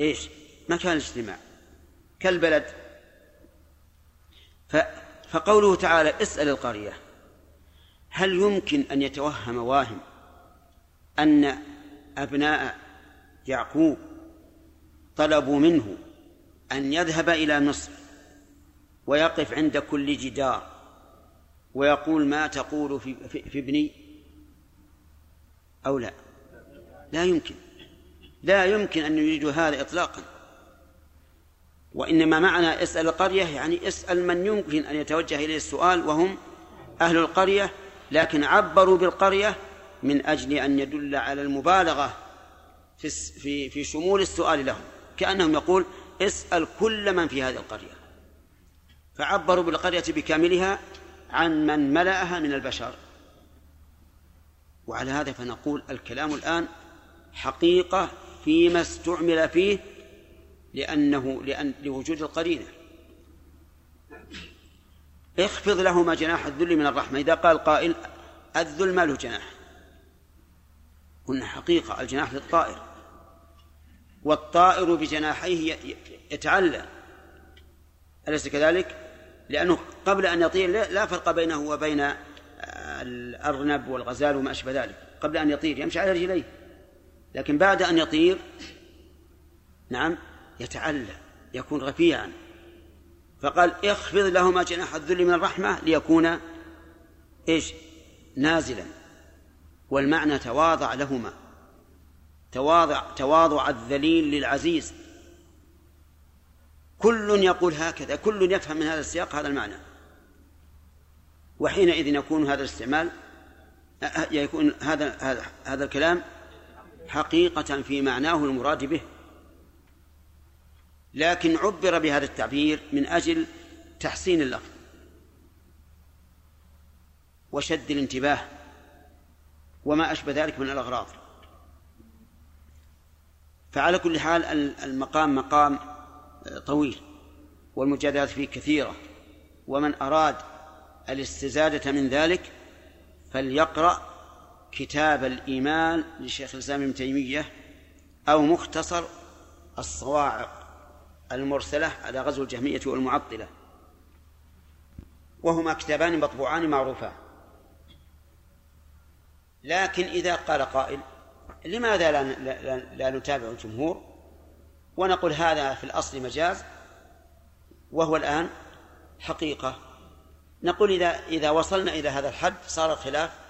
إيش؟ مكان الاجتماع كالبلد. فقوله تعالى اسأل القرية. هل يمكن أن يتوهم واهم أن أبناء يعقوب طلبوا منه أن يذهب إلى مصر ويقف عند كل جدار ويقول ما تقول في, ابني أو لا؟ لا يمكن. لا يمكن أن يريدوا هذا إطلاقا. وإنما معنى اسأل القرية يعني اسأل من يمكن أن يتوجه إليه السؤال وهم أهل القرية لكن عبروا بالقرية من أجل أن يدل على المبالغة في في في شمول السؤال لهم. كأنهم يقول اسأل كل من في هذه القرية. فعبروا بالقرية بكاملها عن من ملأها من البشر. وعلى هذا فنقول الكلام الآن حقيقة فيما استعمل فيه لأنه لأن لوجود القرينة. اخفض لهما جناح الذل من الرحمة. إذا قال قائل الذل ما له جناح؟ قلنا حقيقة الجناح للطائر. والطائر بجناحيه يتعلى. أليس كذلك؟ لأنه قبل أن يطير لا فرق بينه وبين الأرنب والغزال وما أشبه ذلك. قبل أن يطير يمشي على رجليه. لكن بعد أن يطير نعم يتعلى يكون رفيعا. فقال اخفض لهما جناح الذل من الرحمة ليكون إيش؟ نازلا. والمعنى تواضع لهما. تواضع تواضع الذليل للعزيز. كل يقول هكذا كل يفهم من هذا السياق هذا المعنى. وحينئذ يكون هذا الاستعمال يكون هذا هذا هذا الكلام حقيقة في معناه المراد به. لكن عبر بهذا التعبير من أجل تحسين اللفظ وشد الانتباه وما أشبه ذلك من الأغراض. فعلى كل حال المقام مقام طويل والمجادلات فيه كثيرة. ومن أراد الاستزادة من ذلك فليقرأ كتاب الإيمان لشيخ الإسلام ابن تيمية أو مختصر الصواعق المرسلة على غزو الجهمية والمعطلة. وهما كتابان مطبوعان معروفان. لكن إذا قال قائل لماذا لا, لا, لا نتابع الجمهور؟ ونقول هذا في الأصل مجاز وهو الآن حقيقة. نقول إذا إذا وصلنا إلى هذا الحد صار الخلاف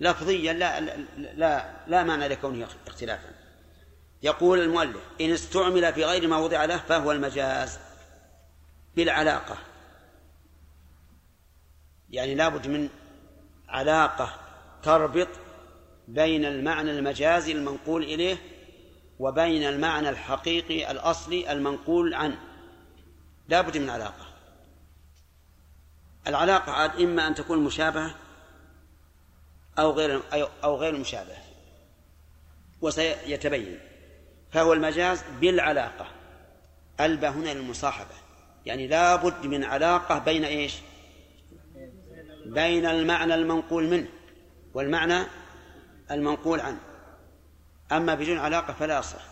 لفظيا لا لا لا, معنى لكونه اختلافا. يقول المؤلف إن استعمل في غير ما وضع له فهو المجاز بالعلاقة. يعني لابد من علاقة تربط بين المعنى المجازي المنقول إليه وبين المعنى الحقيقي الأصلي المنقول عنه. لا بد من علاقة. العلاقة عاد إما أن تكون مشابهة أو غير أو غير مشابهة وسيتبين. فهو المجاز بالعلاقة. ألبى هنا للمصاحبة. يعني لا بد من علاقة بين إيش؟ بين المعنى المنقول منه والمعنى المنقول عنه. أما بدون علاقة فلا يصح.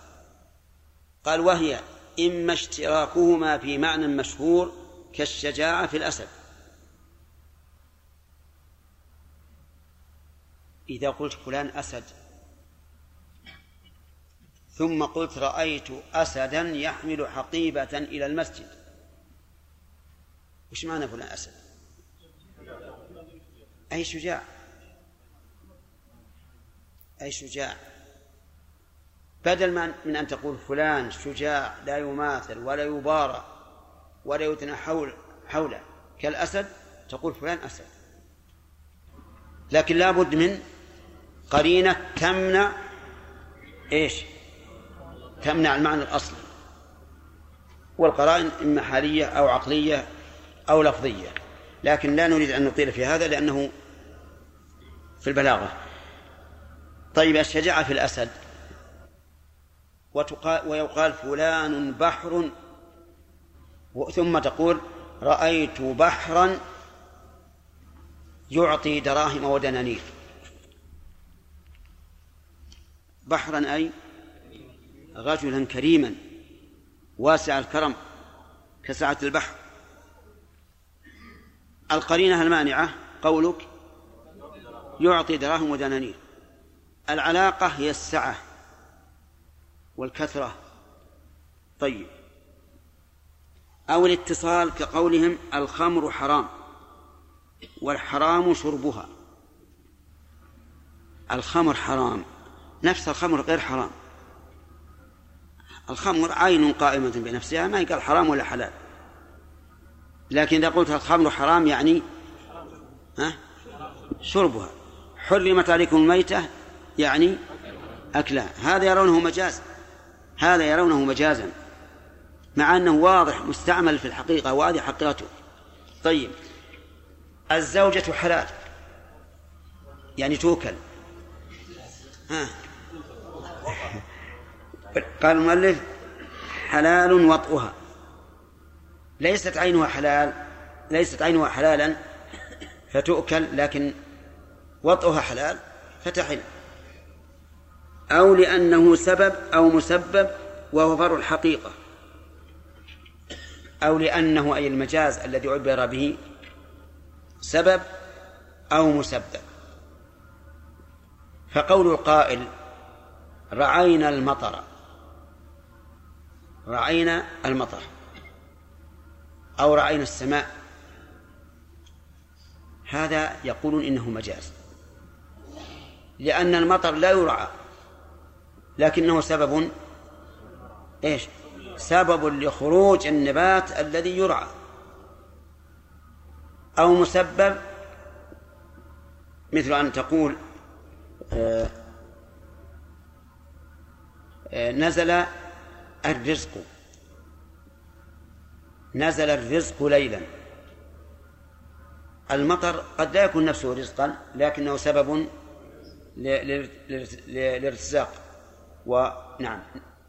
قال وهي إما اشتراكهما في معنى مشهور كالشجاعة في الأسد. إذا قلت فلان أسد. ثم قلت رأيت أسدا يحمل حقيبة إلى المسجد. وش معنى فلان أسد؟ أي شجاع. أي شجاع. بدل من أن تقول فلان شجاع لا يماثل ولا يبارى ولا يثنى حول حوله كالأسد تقول فلان أسد. لكن لا بد من قرينة تمنع إيش؟ تمنع المعنى الأصلي. والقرائن إما حالية أو عقلية أو لفظية. لكن لا نريد أن نطيل في هذا لأنه في البلاغة. طيب الشجاعة في الأسد. ويقال فلان بحر. ثم تقول رأيت بحرا يعطي دراهم ودنانير. بحرا أي رجلا كريما واسع الكرم كسعة البحر. القرينة المانعة قولك يعطي دراهم ودنانير العلاقة هي السعة والكثرة. طيب. أو الاتصال كقولهم الخمر حرام والحرام شربها. الخمر حرام. نفس الخمر غير حرام. الخمر عين قائمة بنفسها ما يقال حرام ولا حلال. لكن إذا قلت الخمر حرام يعني ها؟ شربها. حرمت عليكم الميتة يعني أكلها. هذا يرونه مجاز. هذا يرونه مجازا. مع أنه واضح مستعمل في الحقيقة وهذه حقيقته. طيب. الزوجة حلال. يعني توكل. ها؟ قال المؤلف حلال وطئها ليست عينها حلال ليست عينها حلالا فتؤكل لكن وطئها حلال فتحل. أو لأنه سبب أو مسبب وهو فرع الحقيقة. أو لأنه أي المجاز الذي عبر به سبب أو مسبب. فقول القائل رعينا المطر. رعينا المطر أو رعينا السماء هذا يقولون إنه مجاز لأن المطر لا يرعى لكنه سبب إيش؟ سبب لخروج النبات الذي يرعى أو مسبب مثل أن تقول آه، آه، نزل الرزق. نزل الرزق ليلا. المطر قد لا يكون نفسه رزقا لكنه سبب للارتزاق ونعم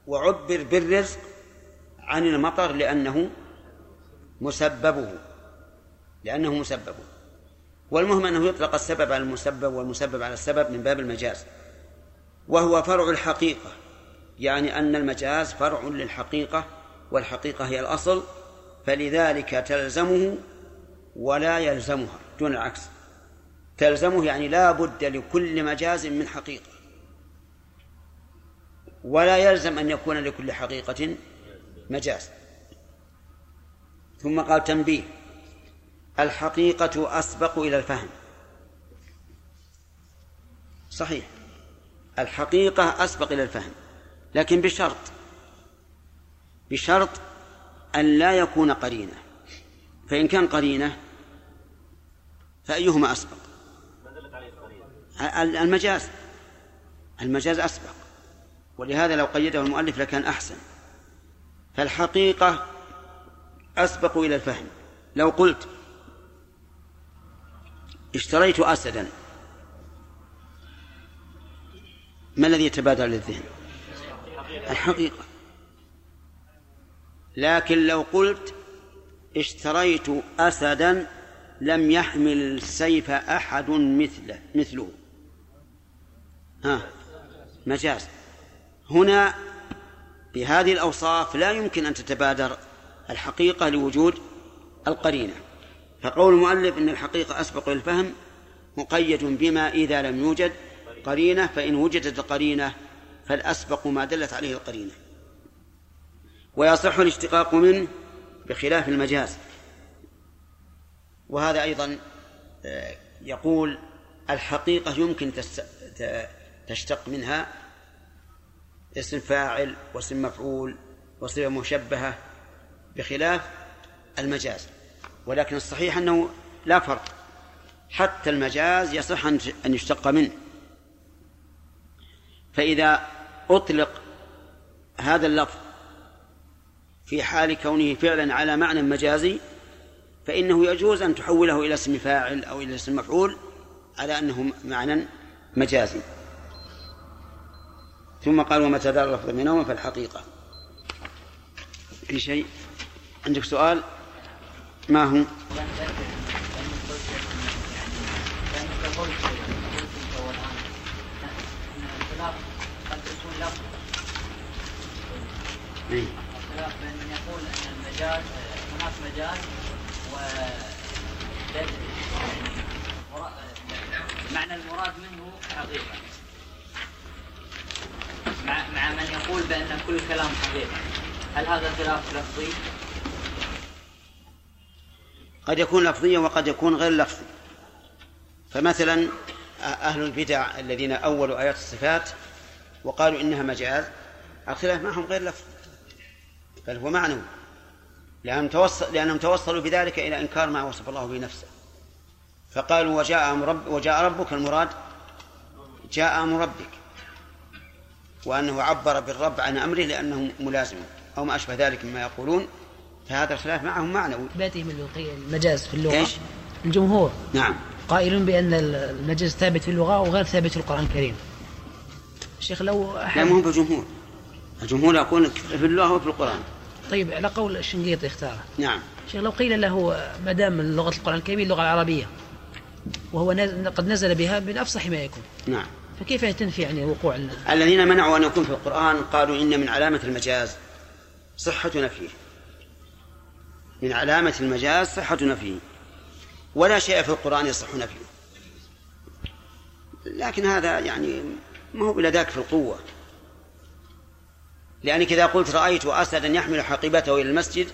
وعبر بالرزق عن المطر لأنه مسببه. لأنه مسببه. والمهم أنه يطلق السبب على المسبب والمسبب على السبب من باب المجاز. وهو فرع الحقيقة. يعني أن المجاز فرع للحقيقة والحقيقة هي الأصل فلذلك تلزمه ولا يلزمها دون العكس. تلزمه يعني لا بد لكل مجاز من حقيقة. ولا يلزم أن يكون لكل حقيقة مجاز. ثم قال تنبيه الحقيقة أسبق إلى الفهم. صحيح. الحقيقة أسبق إلى الفهم. لكن بشرط. بشرط أن لا يكون قرينة. فإن كان قرينة فأيهما أسبق؟ المجاز. المجاز أسبق. ولهذا لو قيده المؤلف لكان أحسن. فالحقيقة أسبق إلى الفهم. لو قلت اشتريت أسدا ما الذي يتبادر للذهن؟ الحقيقة. لكن لو قلت اشتريت أسدا لم يحمل السيف أحد مثله مثله. ها مجاز. هنا بهذه الأوصاف لا يمكن أن تتبادر الحقيقة لوجود القرينة. فقول المؤلف إن الحقيقة أسبق للفهم مقيد بما إذا لم يوجد قرينة فإن وجدت القرينة فالأسبق ما دلت عليه القرينة. ويصح الاشتقاق منه بخلاف المجاز. وهذا أيضا آه، يقول الحقيقة يمكن تشتق منها اسم فاعل واسم مفعول وصفة مشبهة بخلاف المجاز. ولكن الصحيح أنه لا فرق. حتى المجاز يصح أن يشتق منه. فإذا أطلق هذا اللفظ في حال كونه فعلا على معنى مجازي فإنه يجوز أن تحوله إلى اسم فاعل أو إلى اسم مفعول على أنه معنى مجازي. ثم قال ومتى دار اللفظ منهما فالحقيقة. في شيء؟ عندك سؤال؟ ما هو؟ الخلاف بين من يقول ان المجاز هناك مجاز و معنى المراد منه حقيقة. مع مع من يقول بأن كل كلام حقيقة. هل هذا خلاف لفظي؟ قد يكون لفظيا وقد يكون غير لفظي. فمثلا أهل البدع الذين أولوا آيات الصفات وقالوا إنها مجاز الخلاف معهم غير لفظ بل هو معنوي لأنهم, توصل لأنهم توصلوا بذلك إلى إنكار ما وصف الله به نفسه. فقالوا وجاء رب وجاء ربك المراد جاء أمر ربك وأنه عبر بالرب عن أمره لأنه ملازم أو ما أشبه ذلك مما يقولون. فهذا الخلاف معهم معنوي باتهم المجاز في اللغة. إيش؟ الجمهور. نعم. قائلون بأن المجاز ثابت في اللغة وغير ثابت في القرآن الكريم. شيخ لو لا أحد ما هو بالجمهور الجمهور يقول في اللغة وفي القرآن. طيب على قول الشنقيطي اختاره نعم. شيخ لو قيل له ما دام لغة القرآن الكريم اللغة العربية وهو قد نزل بها من أفصح ما يكون. نعم. فكيف تنفي يعني وقوع ال- الذين منعوا أن يكون في القرآن قالوا إن من علامة المجاز صحة نفيه من علامة المجاز صحة نفيه ولا شيء في القرآن يصح نفيه لكن هذا يعني ما هو إلا ذاك في القوة. لأنك إذا قلت رأيت أسدا يحمل حقيبته إلى المسجد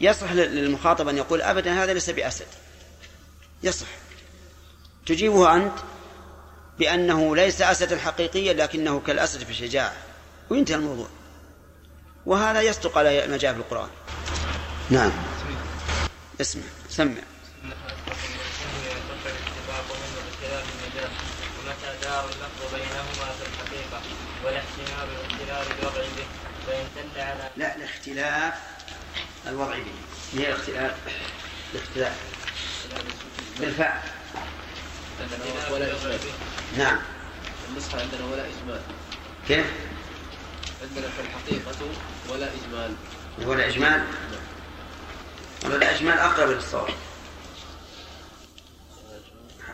يصح للمخاطب أن يقول أبدا هذا ليس بأسد. يصح. تجيبه أنت بأنه ليس أسدا حقيقيا لكنه كالأسد في الشجاعة. وينتهي الموضوع. وهذا يصدق على ما جاء في القرآن. نعم. اسمع. سمع. بينهما في الحقيقة؟ والاحتمال به فإن دل على لا الاختلاف الوضعي به. هي الاختلاف الاختلاف. بالفعل. ولا إجمال نعم. النسخة عندنا ولا إجمال. كيف؟ عندنا في الحقيقة ولا إجمال. هو الإجمال والله الإجمال أقرب للصواب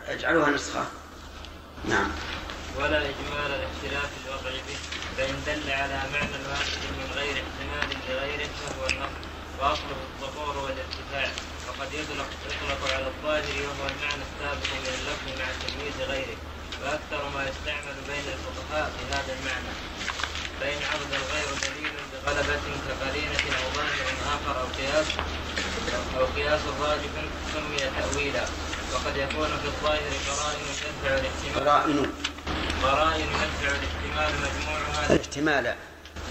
اجعلوها نسخة. نعم. ولا إجمال الاختلاف الوضع به. فإن دل على معنى واحد من غير احتمال لغيره فهو النقل وأصله الظهور والارتفاع. وقد يطلق يطلق على الظاهر وهو المعنى السابق من اللفظ مع تمييز غيره. وأكثر ما يستعمل بين الفقهاء في هذا المعنى. فإن عرض الغير دليل بغلبة كقرينة أو ظاهر آخر أو قياس أو قياس راجح سمي تأويلا. وقد يكون في الظاهر قرائن تدفع الاحتمال الاحتمال مجموعها الاحتمال.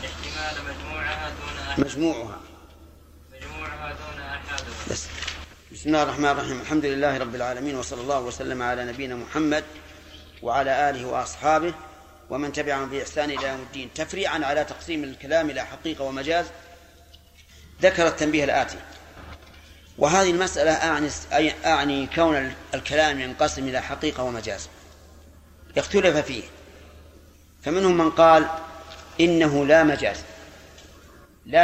الاحتمال مجموعها دون أحد. مجموعها. مجموعها دون أحد. بس. بسم الله الرحمن الرحيم. الحمد لله رب العالمين وصلى الله وسلم على نبينا محمد وعلى آله وأصحابه ومن تبعهم بإحسان إلى يوم الدين. تفريعا على تقسيم الكلام إلى حقيقة ومجاز. ذكر التنبيه الآتي. وهذه المسألة أعني, أعني كون الكلام ينقسم إلى حقيقة ومجاز. اختلف فيه. فمنهم من قال إنه لا مجاز. لا